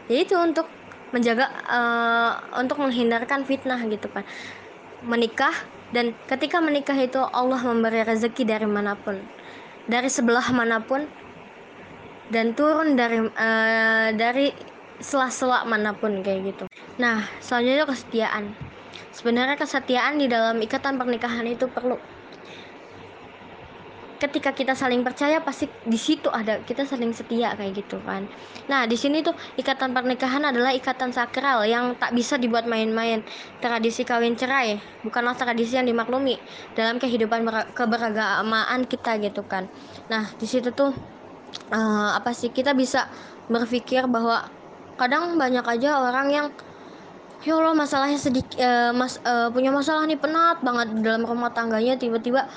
Itu untuk menjaga uh, untuk menghindarkan fitnah gitu kan. Menikah dan ketika menikah itu Allah memberi rezeki dari mana pun dari sebelah mana pun dan turun dari uh, dari sela-sela mana pun kayak gitu. Nah selanjutnya kesetiaan. Sebenarnya kesetiaan di dalam ikatan pernikahan itu perlu ketika kita saling percaya pasti di situ ada kita saling setia kayak gitu kan. Nah, di sini tuh ikatan pernikahan adalah ikatan sakral yang tak bisa dibuat main-main. Tradisi kawin cerai bukanlah tradisi yang dimaklumi dalam kehidupan keberagamaan kita gitu kan. Nah, di situ tuh uh, apa sih kita bisa berpikir bahwa kadang banyak aja orang yang ya Allah masalahnya sedikit uh, mas uh, punya masalah nih penat banget dalam rumah tangganya tiba-tiba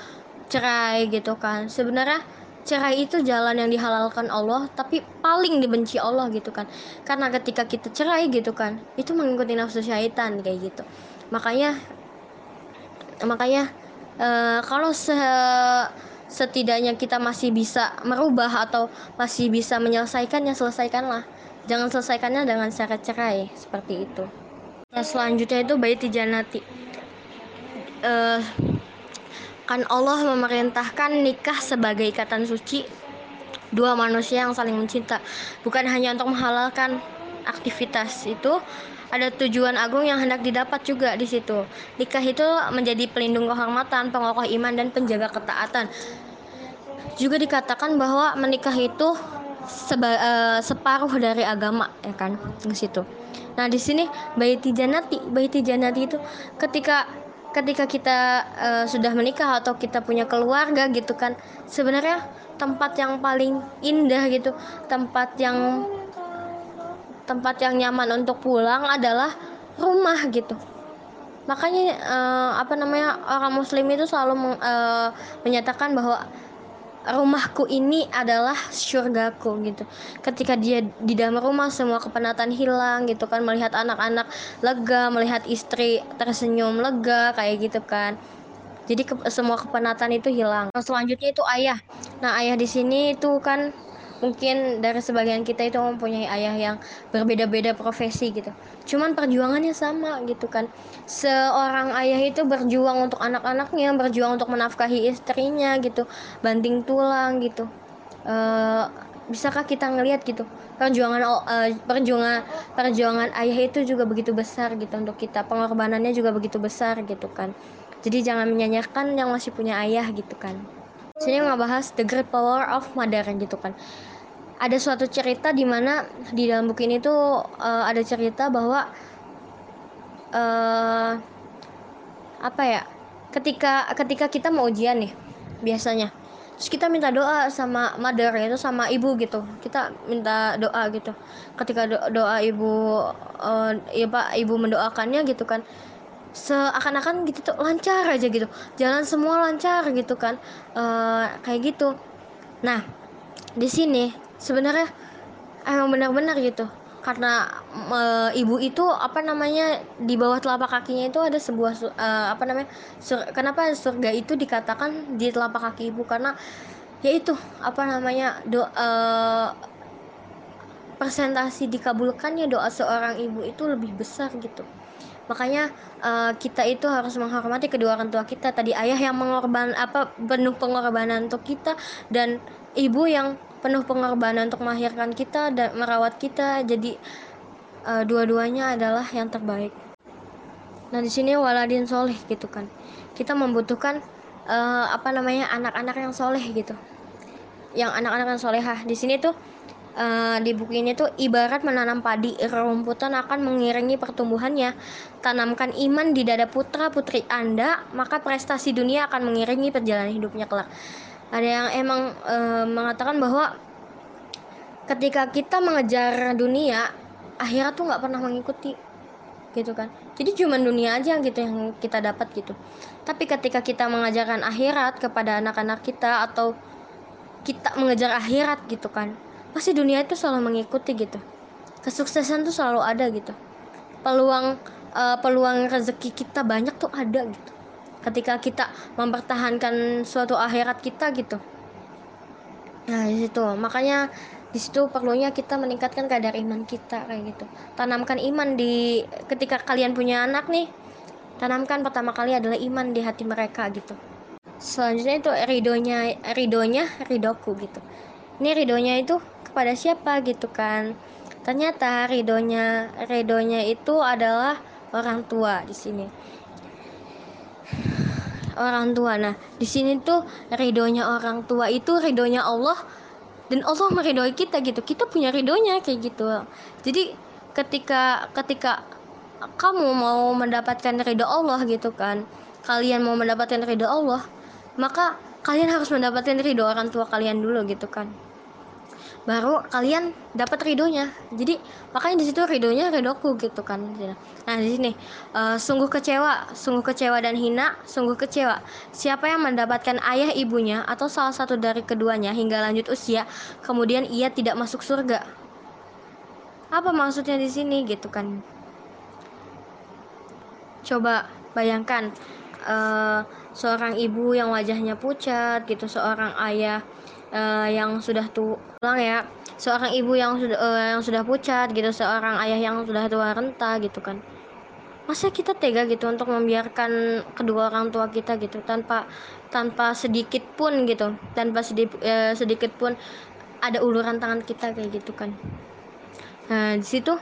cerai gitu kan. Sebenarnya cerai itu jalan yang dihalalkan Allah tapi paling dibenci Allah gitu kan. Karena ketika kita cerai gitu kan itu mengikuti nafsu syaitan kayak gitu. Makanya makanya uh, kalau se setidaknya kita masih bisa merubah atau masih bisa menyelesaikannya selesaikanlah. Jangan selesaikannya dengan cara cerai seperti itu. Nah selanjutnya itu baiti janati uh, kan Allah memerintahkan nikah sebagai ikatan suci dua manusia yang saling mencinta bukan hanya untuk menghalalkan aktivitas itu ada tujuan agung yang hendak didapat juga di situ. Nikah itu menjadi pelindung kehormatan, pengokoh iman dan penjaga ketaatan. Juga dikatakan bahwa menikah itu seba, uh, separuh dari agama ya kan di situ. Nah, di sini baiti janati, baiti janati itu ketika ketika kita uh, sudah menikah atau kita punya keluarga gitu kan, sebenarnya tempat yang paling indah gitu, tempat yang tempat yang nyaman untuk pulang adalah rumah gitu. Makanya uh, apa namanya orang muslim itu selalu uh, menyatakan bahwa rumahku ini adalah surgaku gitu. Ketika dia di dalam rumah semua kepenatan hilang gitu kan. Melihat anak-anak lega melihat istri tersenyum lega kayak gitu kan. Jadi ke, semua kepenatan itu hilang. Nah, selanjutnya itu ayah. Nah ayah di sini itu kan mungkin dari sebagian kita itu mempunyai ayah yang berbeda-beda profesi gitu. Cuman perjuangannya sama gitu kan. Seorang ayah itu berjuang untuk anak-anaknya berjuang untuk menafkahi istrinya gitu banting tulang gitu. Uh, bisakah kita ngelihat gitu perjuangan uh, perjuangan perjuangan ayah itu juga begitu besar gitu untuk kita pengorbanannya juga begitu besar gitu kan. Jadi jangan menyanyikan yang masih punya ayah gitu kan. Sini ngebahas the great power of mother gitu kan ada suatu cerita di mana di dalam buku ini tuh uh, ada cerita bahwa uh, apa ya ketika ketika kita mau ujian nih biasanya. Terus kita minta doa sama mother itu sama ibu gitu. Kita minta doa gitu. Ketika do doa ibu uh, ya pak ibu mendoakannya gitu kan seakan-akan gitu tuh lancar aja gitu. Jalan semua lancar gitu kan uh, kayak gitu. Nah di sini sebenarnya emang benar-benar gitu. Karena e, ibu itu apa namanya di bawah telapak kakinya itu ada sebuah e, apa namanya sur, kenapa surga itu dikatakan di telapak kaki ibu? Karena yaitu apa namanya do e, presentasi dikabulkannya doa seorang ibu itu lebih besar gitu. Makanya uh, kita itu harus menghormati kedua orang tua kita. Tadi ayah yang mengorban apa penuh pengorbanan untuk kita dan ibu yang penuh pengorbanan untuk melahirkan kita dan merawat kita. Jadi uh, dua-duanya adalah yang terbaik. Nah di sini waladin soleh gitu kan. Kita membutuhkan uh, apa namanya anak-anak yang soleh gitu. Yang anak-anak yang solehah. Di sini tuh uh, di buku ini tuh ibarat menanam padi. Rumputan akan mengiringi pertumbuhannya. Tanamkan iman di dada putra putri anda maka prestasi dunia akan mengiringi perjalanan hidupnya kelak ada yang emang e, mengatakan bahwa ketika kita mengejar dunia akhirat tuh nggak pernah mengikuti gitu kan. Jadi cuma dunia aja gitu yang kita dapat gitu. Tapi ketika kita mengajarkan akhirat kepada anak-anak kita atau kita mengejar akhirat gitu kan pasti dunia itu selalu mengikuti gitu. Kesuksesan tuh selalu ada gitu. Peluang uh, peluang rezeki kita banyak tuh ada gitu ketika kita mempertahankan suatu akhirat kita gitu. Nah di situ. Makanya di situ perlunya kita meningkatkan kadar iman kita kayak gitu. Tanamkan iman di ketika kalian punya anak nih tanamkan pertama kali adalah iman di hati mereka gitu. Selanjutnya itu ridonya ridonya ridoku gitu. Ini ridonya itu kepada siapa gitu kan? Ternyata ridonya ridonya itu adalah orang tua di sini orang tua. Nah, di sini tuh ridhonya orang tua itu ridhonya Allah dan Allah meridhoi kita gitu. Kita punya ridhonya kayak gitu. Jadi ketika ketika kamu mau mendapatkan ridho Allah gitu kan, kalian mau mendapatkan ridho Allah, maka kalian harus mendapatkan ridho orang tua kalian dulu gitu kan. Baru kalian dapat ridhonya jadi makanya di situ ridhonya ridhoku gitu kan nah di sini uh, sungguh kecewa sungguh kecewa dan hina sungguh kecewa. Siapa yang mendapatkan ayah ibunya atau salah satu dari keduanya hingga lanjut usia kemudian ia tidak masuk surga? Apa maksudnya di sini gitu kan? Coba bayangkan uh, seorang ibu yang wajahnya pucat gitu seorang ayah uh, yang sudah tua ya. Seorang ibu yang sudah uh, yang sudah pucat gitu seorang ayah yang sudah tua renta gitu kan. Masa kita tega gitu untuk membiarkan kedua orang tua kita gitu tanpa tanpa sedikit pun gitu tanpa sedikit, uh, sedikit pun ada uluran tangan kita kayak gitu kan. Nah di situ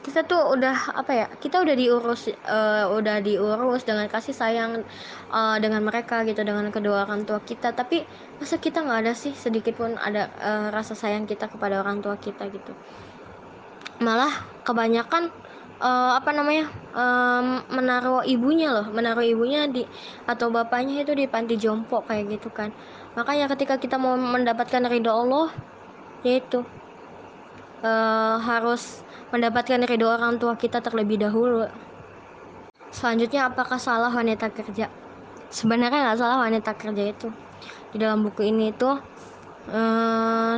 kita tuh udah apa ya kita udah diurus uh, udah diurus dengan kasih sayang uh, dengan mereka gitu dengan kedua orang tua kita. Tapi masa kita nggak ada sih? Sedikit pun ada uh, rasa sayang kita kepada orang tua kita gitu. Malah kebanyakan uh, apa namanya um, menaruh ibunya loh. Menaruh ibunya di atau bapaknya itu di panti jompo kayak gitu kan. Makanya ketika kita mau mendapatkan ridho Allah yaitu uh, harus mendapatkan ridho orang tua kita terlebih dahulu. Selanjutnya, apakah salah wanita kerja? Sebenarnya nggak salah wanita kerja itu. Di dalam buku ini itu uh,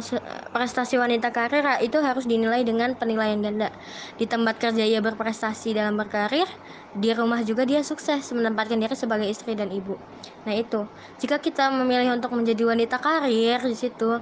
prestasi wanita karir itu harus dinilai dengan penilaian ganda. Di tempat kerja ia berprestasi dalam berkarir, di rumah juga dia sukses menempatkan diri sebagai istri dan ibu. Nah itu, jika kita memilih untuk menjadi wanita karir di situ,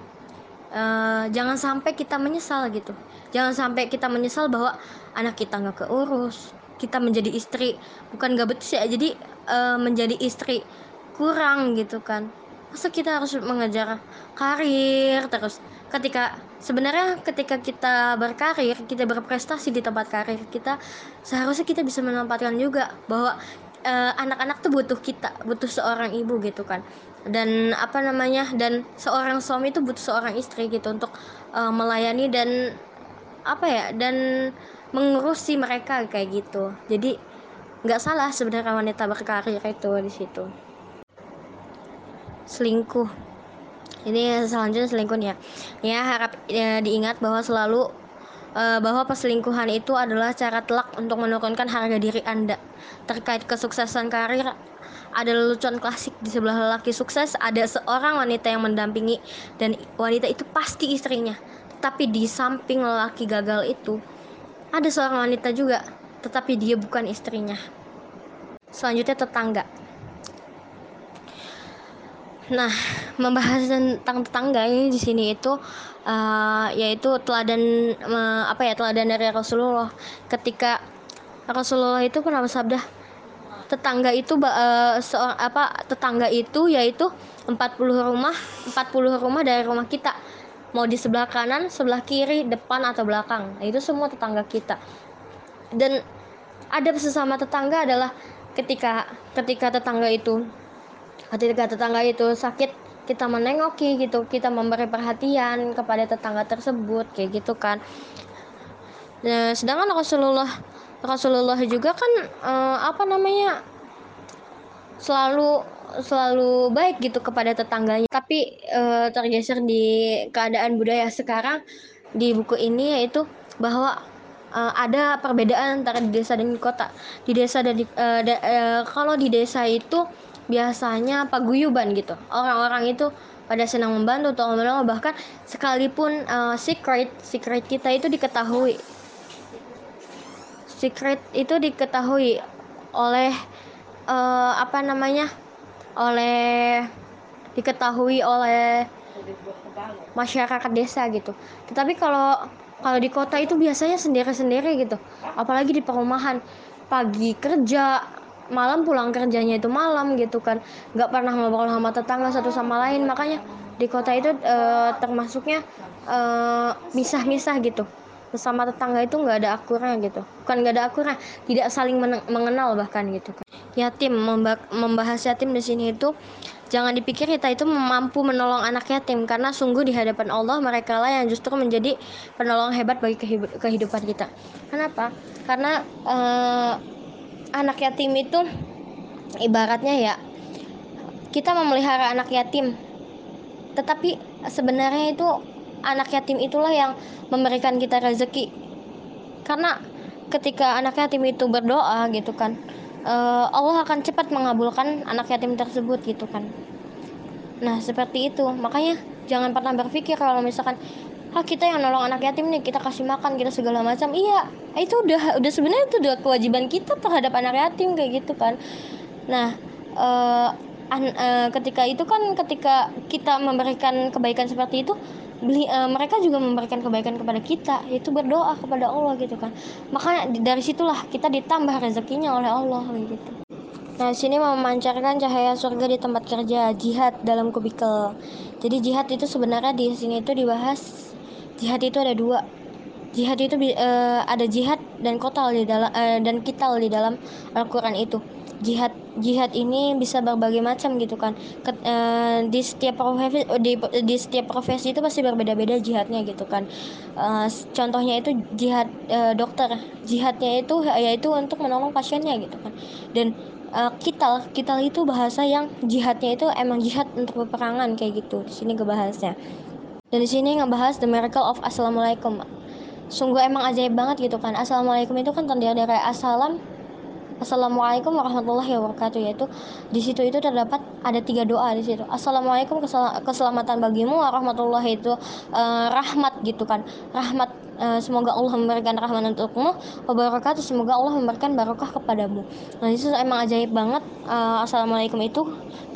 uh, jangan sampai kita menyesal gitu. Jangan sampai kita menyesal bahwa anak kita nggak keurus kita menjadi istri bukan gak betul ya jadi uh, menjadi istri kurang gitu kan. Masa kita harus mengejar karir terus? Ketika sebenarnya ketika kita berkarir kita berprestasi di tempat karir kita seharusnya kita bisa menempatkan juga bahwa anak-anak uh, tuh butuh kita butuh seorang ibu gitu kan dan apa namanya dan seorang suami itu butuh seorang istri gitu untuk uh, melayani dan apa ya dan mengurusi mereka kayak gitu. Jadi nggak salah sebenarnya wanita berkarir itu di situ. Selingkuh. Ini selanjutnya selingkuh ya ya harap ya, diingat bahwa selalu uh, bahwa perselingkuhan itu adalah cara telak untuk menurunkan harga diri anda terkait kesuksesan karir ada lelucon klasik di sebelah lelaki sukses ada seorang wanita yang mendampingi dan wanita itu pasti istrinya. Tapi di samping lelaki gagal itu ada seorang wanita juga tetapi dia bukan istrinya. Selanjutnya tetangga. Nah, membahas tentang tetangga ini di sini itu uh, yaitu teladan uh, apa ya teladan dari Rasulullah. Ketika Rasulullah itu pernah bersabda tetangga itu uh, seorang apa tetangga itu yaitu 40 rumah 40 rumah dari rumah kita. Mau di sebelah kanan sebelah kiri depan atau belakang. Nah, itu semua tetangga kita. Dan ada sesama tetangga adalah ketika ketika tetangga itu ketika tetangga itu sakit kita menengoki gitu kita memberi perhatian kepada tetangga tersebut kayak gitu kan. Nah, sedangkan Rasulullah Rasulullah juga kan uh, apa namanya selalu selalu baik gitu kepada tetangganya. Tapi uh, tergeser di keadaan budaya sekarang di buku ini yaitu bahwa uh, ada perbedaan antara di desa dan di kota. Di desa dan di uh, da, uh, kalau di desa itu biasanya paguyuban gitu. Orang-orang itu pada senang membantu atau menolong bahkan sekalipun uh, secret secret kita itu diketahui secret itu diketahui oleh uh, apa namanya oleh diketahui oleh masyarakat desa gitu. Tetapi kalau kalau di kota itu biasanya sendiri-sendiri gitu. Apalagi di perumahan pagi kerja malam pulang kerjanya itu malam gitu kan nggak pernah ngobrol sama tetangga satu sama lain makanya di kota itu e, termasuknya misah-misah gitu bersama tetangga itu nggak ada akurnya gitu. Bukan nggak ada akurnya tidak saling mengenal bahkan gitu kan. Yatim membahas yatim di sini itu jangan dipikir kita itu mampu menolong anak yatim. Karena sungguh di hadapan Allah mereka lah yang justru menjadi penolong hebat bagi kehidupan kita. Kenapa? Karena uh, anak yatim itu ibaratnya ya kita memelihara anak yatim. Tetapi sebenarnya itu anak yatim itulah yang memberikan kita rezeki. Karena ketika anak yatim itu berdoa gitu kan uh, Allah akan cepat mengabulkan anak yatim tersebut gitu kan. Nah seperti itu. Makanya jangan pernah berpikir kalau misalkan ah kita yang nolong anak yatim nih kita kasih makan kita segala macam. Iya itu udah udah sebenarnya itu udah kewajiban kita terhadap anak yatim kayak gitu kan. Nah uh, uh, ketika itu kan ketika kita memberikan kebaikan seperti itu beli uh, mereka juga memberikan kebaikan kepada kita yaitu berdoa kepada Allah gitu kan makanya dari situlah kita ditambah rezekinya oleh Allah gitu Nah, sini memancarkan cahaya surga di tempat kerja, jihad dalam kubikel. Jadi jihad itu sebenarnya di sini itu dibahas jihad itu ada dua. Jihad itu uh, ada jihad dan kotal di dalam uh, dan kital di dalam Al-Qur'an itu jihad jihad ini bisa berbagai macam gitu kan. Ket, uh, di setiap profesi di, di setiap profesi itu pasti berbeda-beda jihadnya gitu kan. Uh, contohnya itu jihad uh, dokter. Jihadnya itu yaitu untuk menolong pasiennya gitu kan. Dan uh, kital kital itu bahasa yang jihadnya itu emang jihad untuk peperangan kayak gitu. Di sini kebahasnya dan di sini ngebahas the miracle of assalamualaikum. Sungguh emang ajaib banget gitu kan. Assalamualaikum itu kan terdiri dari assalam Assalamualaikum warahmatullahi wabarakatuh yaitu di situ itu terdapat ada tiga doa di situ. Assalamualaikum keselamatan bagimu warahmatullahi itu uh, rahmat gitu kan. Rahmat uh, semoga Allah memberikan rahmat untukmu wabarakatuh semoga Allah memberikan barokah kepadamu. Nah, itu emang ajaib banget uh, Assalamualaikum itu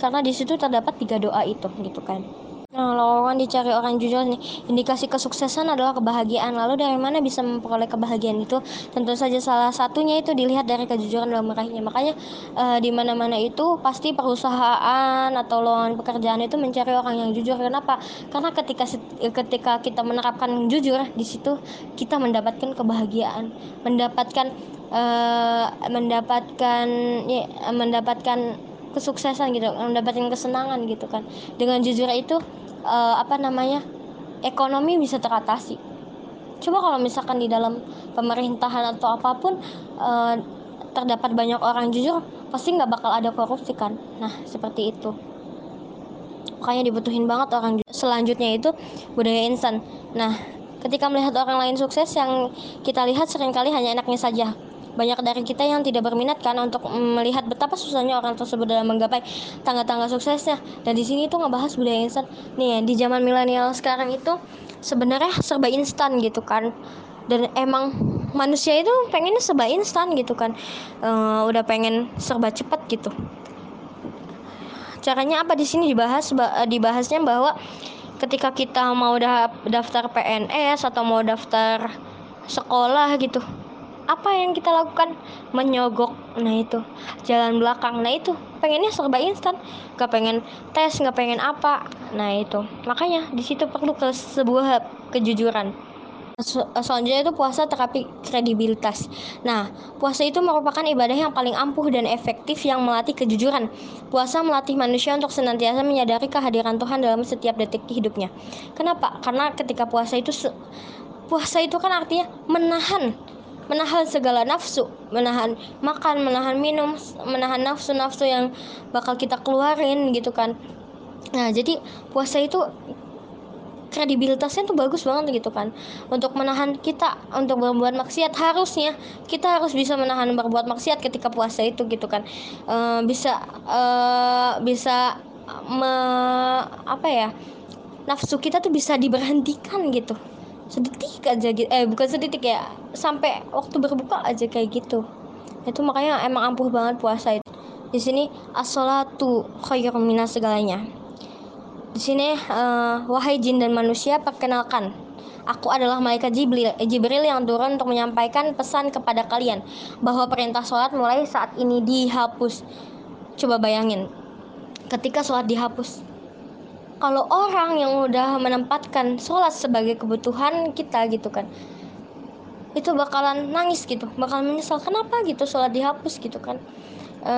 karena di situ terdapat tiga doa itu gitu kan. Nah, lowongan dicari orang jujur nih. Indikasi kesuksesan adalah kebahagiaan. Lalu dari mana bisa memperoleh kebahagiaan itu? Tentu saja salah satunya itu dilihat dari kejujuran dalam meraihnya. Makanya uh, di mana-mana itu pasti perusahaan atau lowongan pekerjaan itu mencari orang yang jujur. Kenapa? Karena ketika ketika kita menerapkan jujur di situ kita mendapatkan kebahagiaan, mendapatkan uh, mendapatkan ya, mendapatkan kesuksesan gitu, mendapatkan kesenangan gitu kan. Dengan jujur itu uh, apa namanya ekonomi bisa teratasi. Coba kalau misalkan di dalam pemerintahan atau apa pun uh, terdapat banyak orang jujur pasti nggak bakal ada korupsi kan? Nah seperti itu. Makanya dibutuhin banget orang jujur. selanjutnya itu budaya instan nah ketika melihat orang lain sukses yang kita lihat sering kali hanya enaknya saja banyak dari kita yang tidak berminat kan untuk melihat betapa susahnya orang tersebut dalam menggapai tangga-tangga suksesnya. Dan di sini tuh ngebahas budaya instan. Nih, di zaman milenial sekarang itu sebenarnya serba instan gitu kan. Dan emang manusia itu pengennya serba instan gitu kan. Uh, udah pengen serba cepat gitu. Caranya apa di sini dibahas dibahasnya bahwa ketika kita mau daftar PNS atau mau daftar sekolah gitu apa yang kita lakukan? Menyogok. Nah itu. Jalan belakang. Nah itu. Pengennya serba instan. Gak pengen tes gak pengen apa. Nah itu. Makanya di situ perlu ke sebuah kejujuran. Selanjutnya itu puasa terapi kredibilitas. Nah, puasa itu merupakan ibadah yang paling ampuh dan efektif yang melatih kejujuran. Puasa melatih manusia untuk senantiasa menyadari kehadiran Tuhan dalam setiap detik hidupnya. Kenapa? Karena ketika puasa itu puasa itu kan artinya menahan menahan segala nafsu, menahan makan, menahan minum, menahan nafsu-nafsu yang bakal kita keluarin gitu kan. Nah, jadi puasa itu kredibilitasnya tuh bagus banget gitu kan. Untuk menahan kita untuk berbuat maksiat harusnya kita harus bisa menahan berbuat maksiat ketika puasa itu gitu kan. E, bisa e, bisa me, apa ya nafsu kita tuh bisa diberhentikan gitu sedetik aja gitu. Eh bukan sedetik ya. Sampai waktu berbuka aja kayak gitu. Itu makanya emang ampuh banget puasa itu. Di sini as-salatu minas segalanya. Di sini uh, wahai jin dan manusia perkenalkan. Aku adalah malaikat Jibril, Jibril yang turun untuk menyampaikan pesan kepada kalian bahwa perintah sholat mulai saat ini dihapus. Coba bayangin, ketika sholat dihapus, kalau orang yang udah menempatkan sholat sebagai kebutuhan kita gitu kan itu bakalan nangis gitu bakalan menyesal kenapa gitu sholat dihapus? gitu kan. E,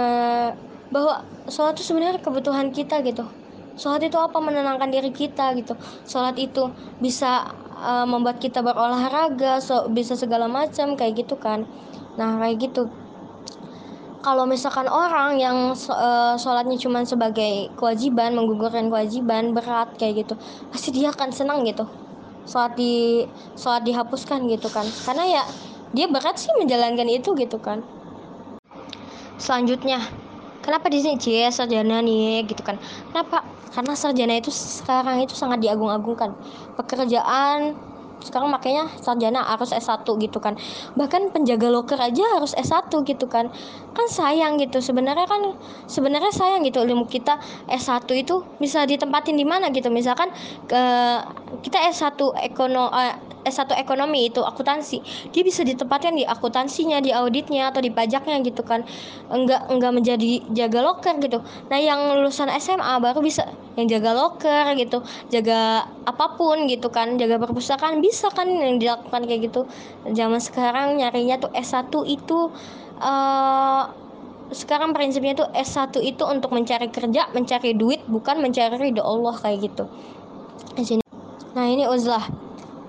bahwa sholat itu sebenarnya kebutuhan kita gitu. Sholat itu apa? Menenangkan diri kita gitu. Sholat itu bisa e, membuat kita berolahraga so, bisa segala macam kayak gitu kan. Nah kayak gitu kalau misalkan orang yang uh, sholatnya cuma sebagai kewajiban menggugurkan kewajiban berat kayak gitu pasti dia akan senang gitu. Sholat di sholat dihapuskan gitu kan. Karena ya dia berat sih menjalankan itu gitu kan. Selanjutnya kenapa di sini? Cie sarjana nih gitu kan. Kenapa? Karena sarjana itu sekarang itu sangat diagung-agungkan. Pekerjaan sekarang makanya sarjana harus S1 gitu kan. Bahkan penjaga loker aja harus S1 gitu kan. Kan sayang gitu. Sebenarnya kan sebenarnya sayang gitu ilmu kita. S1 itu bisa ditempatin di mana gitu. Misalkan ke kita S1 ekono eh, S1 ekonomi itu akuntansi dia bisa ditempatkan di akuntansinya di auditnya atau di pajaknya gitu kan enggak enggak menjadi jaga loker gitu nah yang lulusan SMA baru bisa yang jaga loker gitu jaga apa pun gitu kan jaga perpustakaan bisa kan yang dilakukan kayak gitu zaman sekarang nyarinya tuh S1 itu uh, sekarang prinsipnya tuh S1 itu untuk mencari kerja, mencari duit, bukan mencari ridho Allah kayak gitu. Nah, ini uzlah.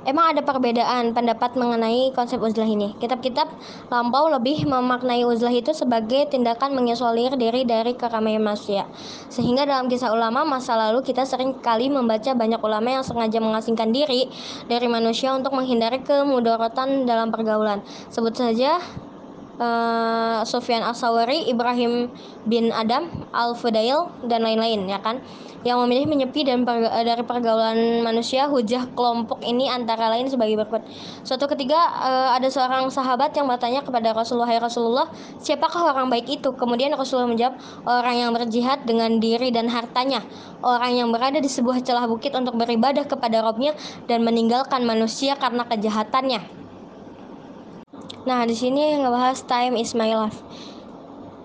Emang ada perbedaan pendapat mengenai konsep uzlah ini. Kitab-kitab lampau lebih memaknai uzlah itu sebagai tindakan mengisolir diri dari keramaian manusia. Sehingga dalam kisah ulama masa lalu kita sering kali membaca banyak ulama yang sengaja mengasingkan diri dari manusia untuk menghindari kemudorotan dalam pergaulan. Sebut saja uh, Sufyan As-Sawari, Ibrahim bin Adam, Al-Fudail dan lain-lain ya kan yang memilih menyepi dan per, eh, dari pergaulan manusia hujah kelompok ini antara lain sebagai berikut. Suatu ketiga uh, ada seorang sahabat yang bertanya kepada Rasulullah, "Ya Rasulullah, siapakah orang baik itu?" Kemudian Rasulullah menjawab, "Orang yang berjihad dengan diri dan hartanya, orang yang berada di sebuah celah bukit untuk beribadah kepada Robnya dan meninggalkan manusia karena kejahatannya." Nah, di sini ngebahas time is my life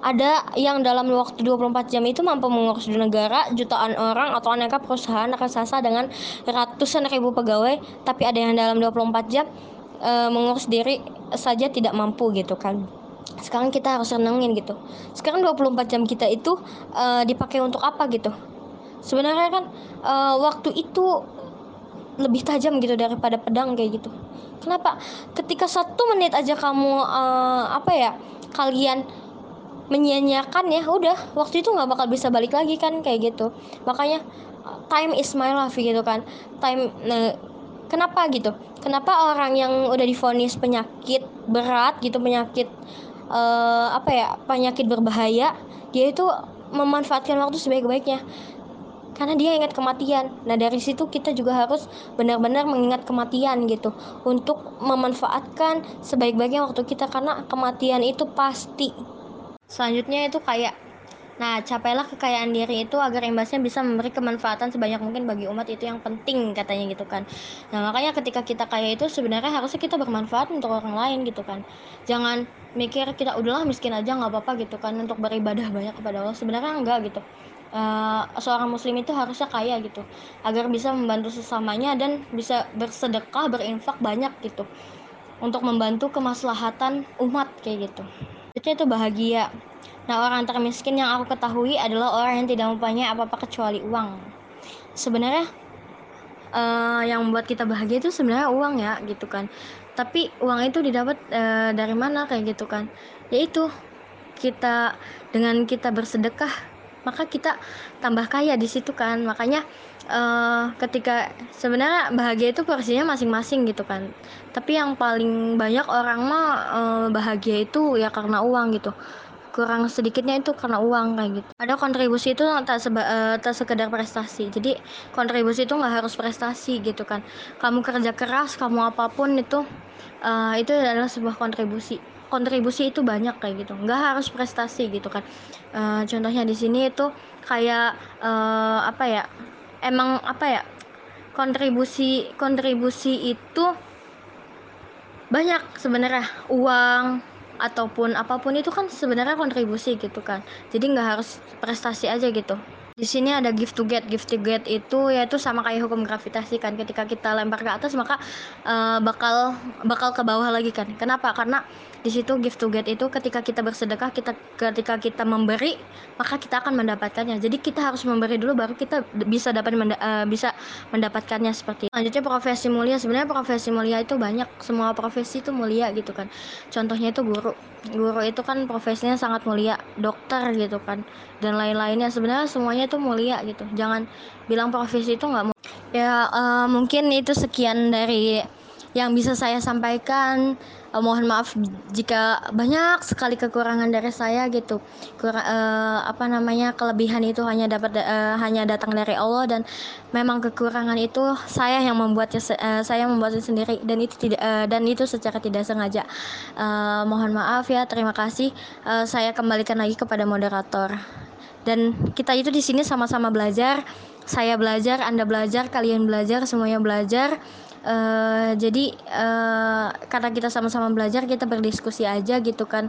ada yang dalam waktu 24 jam itu mampu mengurus negara, jutaan orang atau aneka perusahaan raksasa dengan ratusan ribu pegawai, tapi ada yang dalam 24 jam e, mengurus diri saja tidak mampu gitu kan. Sekarang kita harus renungin gitu. Sekarang 24 jam kita itu e, dipakai untuk apa gitu? Sebenarnya kan e, waktu itu lebih tajam gitu daripada pedang kayak gitu. Kenapa? Ketika satu menit aja kamu e, apa ya? Kalian menyia-nyiakan ya udah waktu itu nggak bakal bisa balik lagi kan kayak gitu makanya time is my life gitu kan time nah, kenapa gitu kenapa orang yang udah difonis penyakit berat gitu penyakit uh, apa ya penyakit berbahaya dia itu memanfaatkan waktu sebaik-baiknya karena dia ingat kematian. Nah, dari situ kita juga harus benar-benar mengingat kematian gitu untuk memanfaatkan sebaik-baiknya waktu kita karena kematian itu pasti Selanjutnya itu kayak Nah, capailah kekayaan diri itu agar imbasnya bisa memberi kemanfaatan sebanyak mungkin bagi umat itu yang penting katanya gitu kan. Nah, makanya ketika kita kaya itu sebenarnya harusnya kita bermanfaat untuk orang lain gitu kan. Jangan mikir kita udahlah miskin aja nggak apa-apa gitu kan untuk beribadah banyak kepada Allah. Sebenarnya enggak gitu. Uh, seorang muslim itu harusnya kaya gitu agar bisa membantu sesamanya dan bisa bersedekah berinfak banyak gitu untuk membantu kemaslahatan umat kayak gitu itu bahagia. Nah, orang termiskin yang aku ketahui adalah orang yang tidak mempunyai apa-apa kecuali uang. Sebenarnya uh, yang membuat kita bahagia itu sebenarnya uang ya, gitu kan. Tapi uang itu didapat uh, dari mana kayak gitu kan? Yaitu kita dengan kita bersedekah, maka kita tambah kaya di situ kan. Makanya uh, ketika sebenarnya bahagia itu porsinya masing-masing gitu kan. Tapi yang paling banyak orang mah uh, bahagia itu ya karena uang gitu. Kurang sedikitnya itu karena uang kayak gitu. Ada kontribusi itu tak seba, uh, tak sekedar prestasi. Jadi kontribusi itu nggak harus prestasi gitu kan. Kamu kerja keras kamu apa pun itu uh, itu adalah sebuah kontribusi kontribusi itu banyak kayak gitu. Nggak harus prestasi gitu kan. Uh, contohnya di sini itu kayak uh, apa ya emang apa ya kontribusi kontribusi itu banyak sebenarnya. Uang ataupun apa pun itu kan sebenarnya kontribusi gitu kan. Jadi nggak harus prestasi aja gitu. Di sini ada gift to get. Gift to get itu yaitu sama kayak hukum gravitasi kan. Ketika kita lempar ke atas maka uh, bakal bakal ke bawah lagi kan. Kenapa? Karena di situ gift to get itu ketika kita bersedekah kita ketika kita memberi maka kita akan mendapatkannya. Jadi kita harus memberi dulu baru kita bisa dapat menda uh, bisa mendapatkannya seperti itu. selanjutnya profesi mulia. Sebenarnya profesi mulia itu banyak. Semua profesi itu mulia gitu kan. Contohnya itu guru. Guru itu kan profesinya sangat mulia. Dokter gitu kan. Dan lain-lainnya. Sebenarnya semuanya itu mulia gitu. Jangan bilang profesi itu nggak ya uh, mungkin itu sekian dari yang bisa saya sampaikan uh, mohon maaf jika banyak sekali kekurangan dari saya gitu. Kur uh, apa namanya kelebihan itu hanya dapat uh, hanya datang dari Allah dan memang kekurangan itu saya yang membuatnya uh, saya membuatnya sendiri dan itu tidak uh, dan itu secara tidak sengaja. Uh, mohon maaf ya terima kasih. Uh, saya kembalikan lagi kepada moderator. Dan kita itu di sini sama-sama belajar. Saya belajar anda belajar kalian belajar semuanya belajar uh, jadi uh, karena kita sama-sama belajar kita berdiskusi aja gitu kan.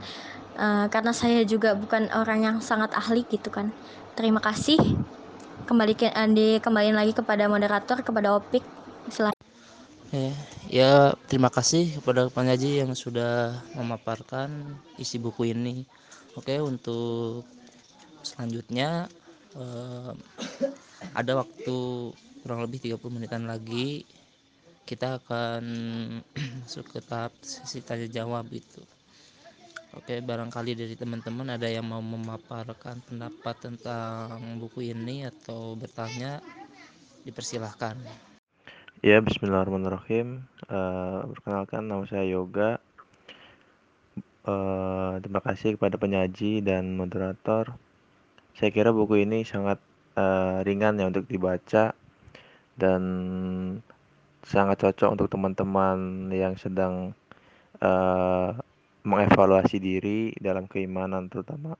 Uh, karena saya juga bukan orang yang sangat ahli gitu kan. Terima kasih. Kembali ke Andi kembali lagi kepada moderator kepada Opik. Silahkan ya, ya terima kasih kepada penyaji yang sudah memaparkan isi buku ini. Oke untuk selanjutnya uh, ada waktu kurang lebih 30 menitan lagi kita akan masuk ke tahap sesi tanya jawab itu. Oke barangkali dari teman-teman ada yang mau memaparkan pendapat tentang buku ini atau bertanya dipersilahkan. Ya Bismillahirrahmanirrahim. Uh, perkenalkan nama saya Yoga. Uh, terima kasih kepada penyaji dan moderator. Saya kira buku ini sangat uh, ringan ya untuk dibaca dan sangat cocok untuk teman-teman yang sedang uh, mengevaluasi diri dalam keimanan terutama.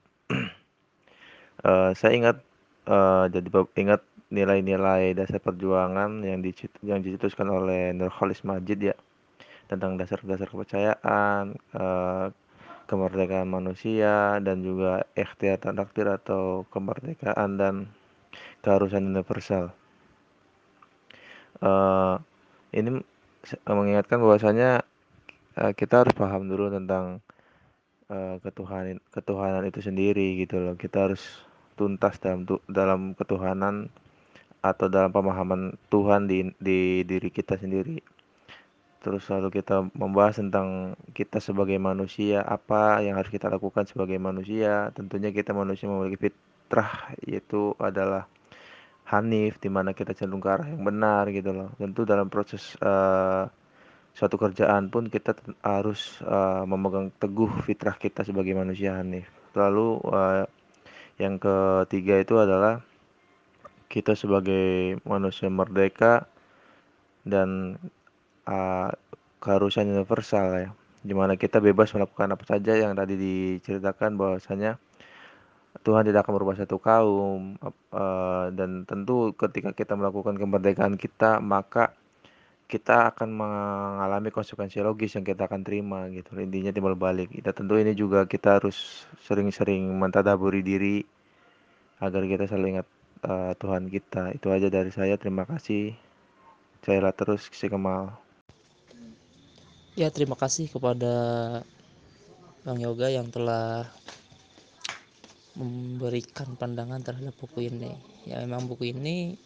uh, saya ingat uh, jadi ingat nilai-nilai dasar perjuangan yang dicit yang dicetuskan oleh Nurholis Majid ya tentang dasar-dasar kepercayaan, uh, kemerdekaan manusia dan juga ikhtiar takdir atau kemerdekaan dan keharusan universal. Uh, ini mengingatkan bahwasanya uh, kita harus paham dulu tentang uh, ketuhanan ketuhanan itu sendiri gitu loh. Kita harus tuntas dalam dalam ketuhanan atau dalam pemahaman Tuhan di di diri kita sendiri. Terus lalu kita membahas tentang kita sebagai manusia, apa yang harus kita lakukan sebagai manusia. Tentunya kita manusia memiliki fitrah yaitu adalah hanif di mana kita cenderung ke arah yang benar gitu loh. Tentu dalam proses uh, suatu kerjaan pun kita harus uh, memegang teguh fitrah kita sebagai manusia hanif. Lalu uh, yang ketiga itu adalah kita sebagai manusia merdeka dan uh, keharusan universal ya. Di mana kita bebas melakukan apa saja yang tadi diceritakan bahwasanya Tuhan tidak akan merubah satu kaum uh, dan tentu ketika kita melakukan kemerdekaan kita maka kita akan mengalami konsekuensi logis yang kita akan terima gitu. Intinya timbal balik. Kita tentu ini juga kita harus sering-sering mentadaburi diri agar kita selalu ingat uh, Tuhan kita. Itu aja dari saya. Terima kasih. Saya terus si Kemal. Ya terima kasih kepada Bang Yoga yang telah memberikan pandangan terhadap buku ini. Ya memang buku ini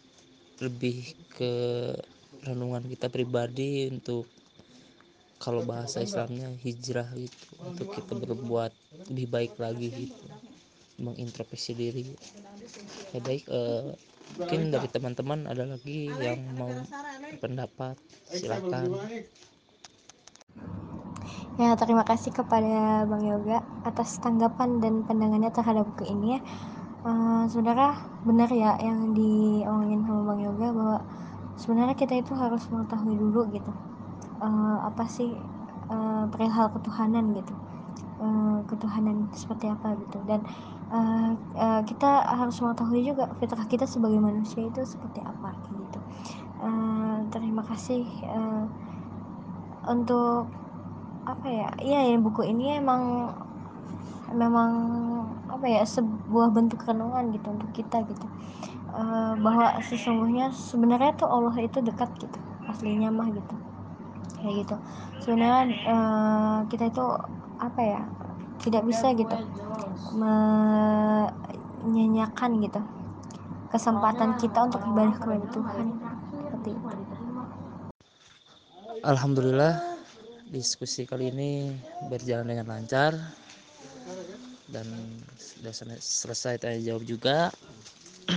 lebih ke renungan kita pribadi untuk kalau bahasa Islamnya hijrah gitu untuk kita berbuat lebih baik lagi gitu mengintrospeksi diri ya baik eh, mungkin dari teman-teman ada lagi yang mau pendapat silakan Ya, terima kasih kepada Bang Yoga atas tanggapan dan pandangannya terhadap buku ini ya. Uh, saudara, benar ya yang diomongin sama Bang Yoga bahwa sebenarnya kita itu harus mengetahui dulu gitu. Uh, apa sih uh, perihal ketuhanan gitu. Uh, ketuhanan seperti apa gitu dan uh, uh, kita harus mengetahui juga fitrah kita sebagai manusia itu seperti apa gitu. Uh, terima kasih uh, untuk apa ya iya ya buku ini emang memang apa ya sebuah bentuk renungan gitu untuk kita gitu. Uh, bahwa sesungguhnya sebenarnya tuh Allah itu dekat gitu aslinya mah gitu. Kayak gitu. Sebenarnya uh, kita itu apa ya tidak bisa gitu menyanyikan gitu kesempatan kita untuk ibadah kepada Tuhan. Seperti itu. Alhamdulillah diskusi kali ini berjalan dengan lancar dan sudah selesai tanya jawab juga.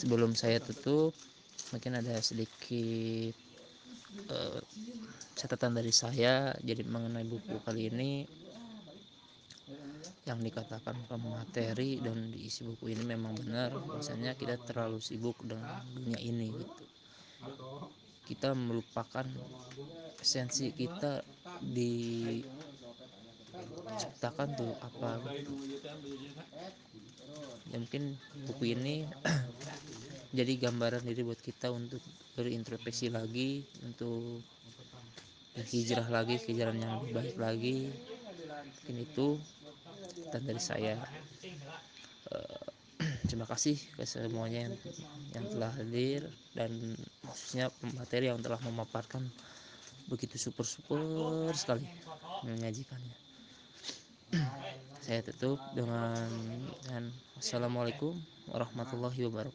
Sebelum saya tutup mungkin ada sedikit uh, catatan dari saya. Jadi mengenai buku kali ini yang dikatakan materi dan diisi buku ini memang benar. Bahwasanya kita terlalu sibuk dengan dunia ini gitu kita melupakan esensi kita diciptakan tuh apa. Gitu ya mungkin buku ini jadi gambaran diri buat kita untuk berintrospeksi lagi untuk hijrah lagi ke jalan yang lebih baik lagi. Mungkin itu dan dari saya. Uh, terima kasih ke semuanya yang, yang telah hadir dan khususnya materi yang telah memaparkan begitu super super sekali menyajikannya. Saya tutup dengan, dengan assalamualaikum warahmatullahi wabarakatuh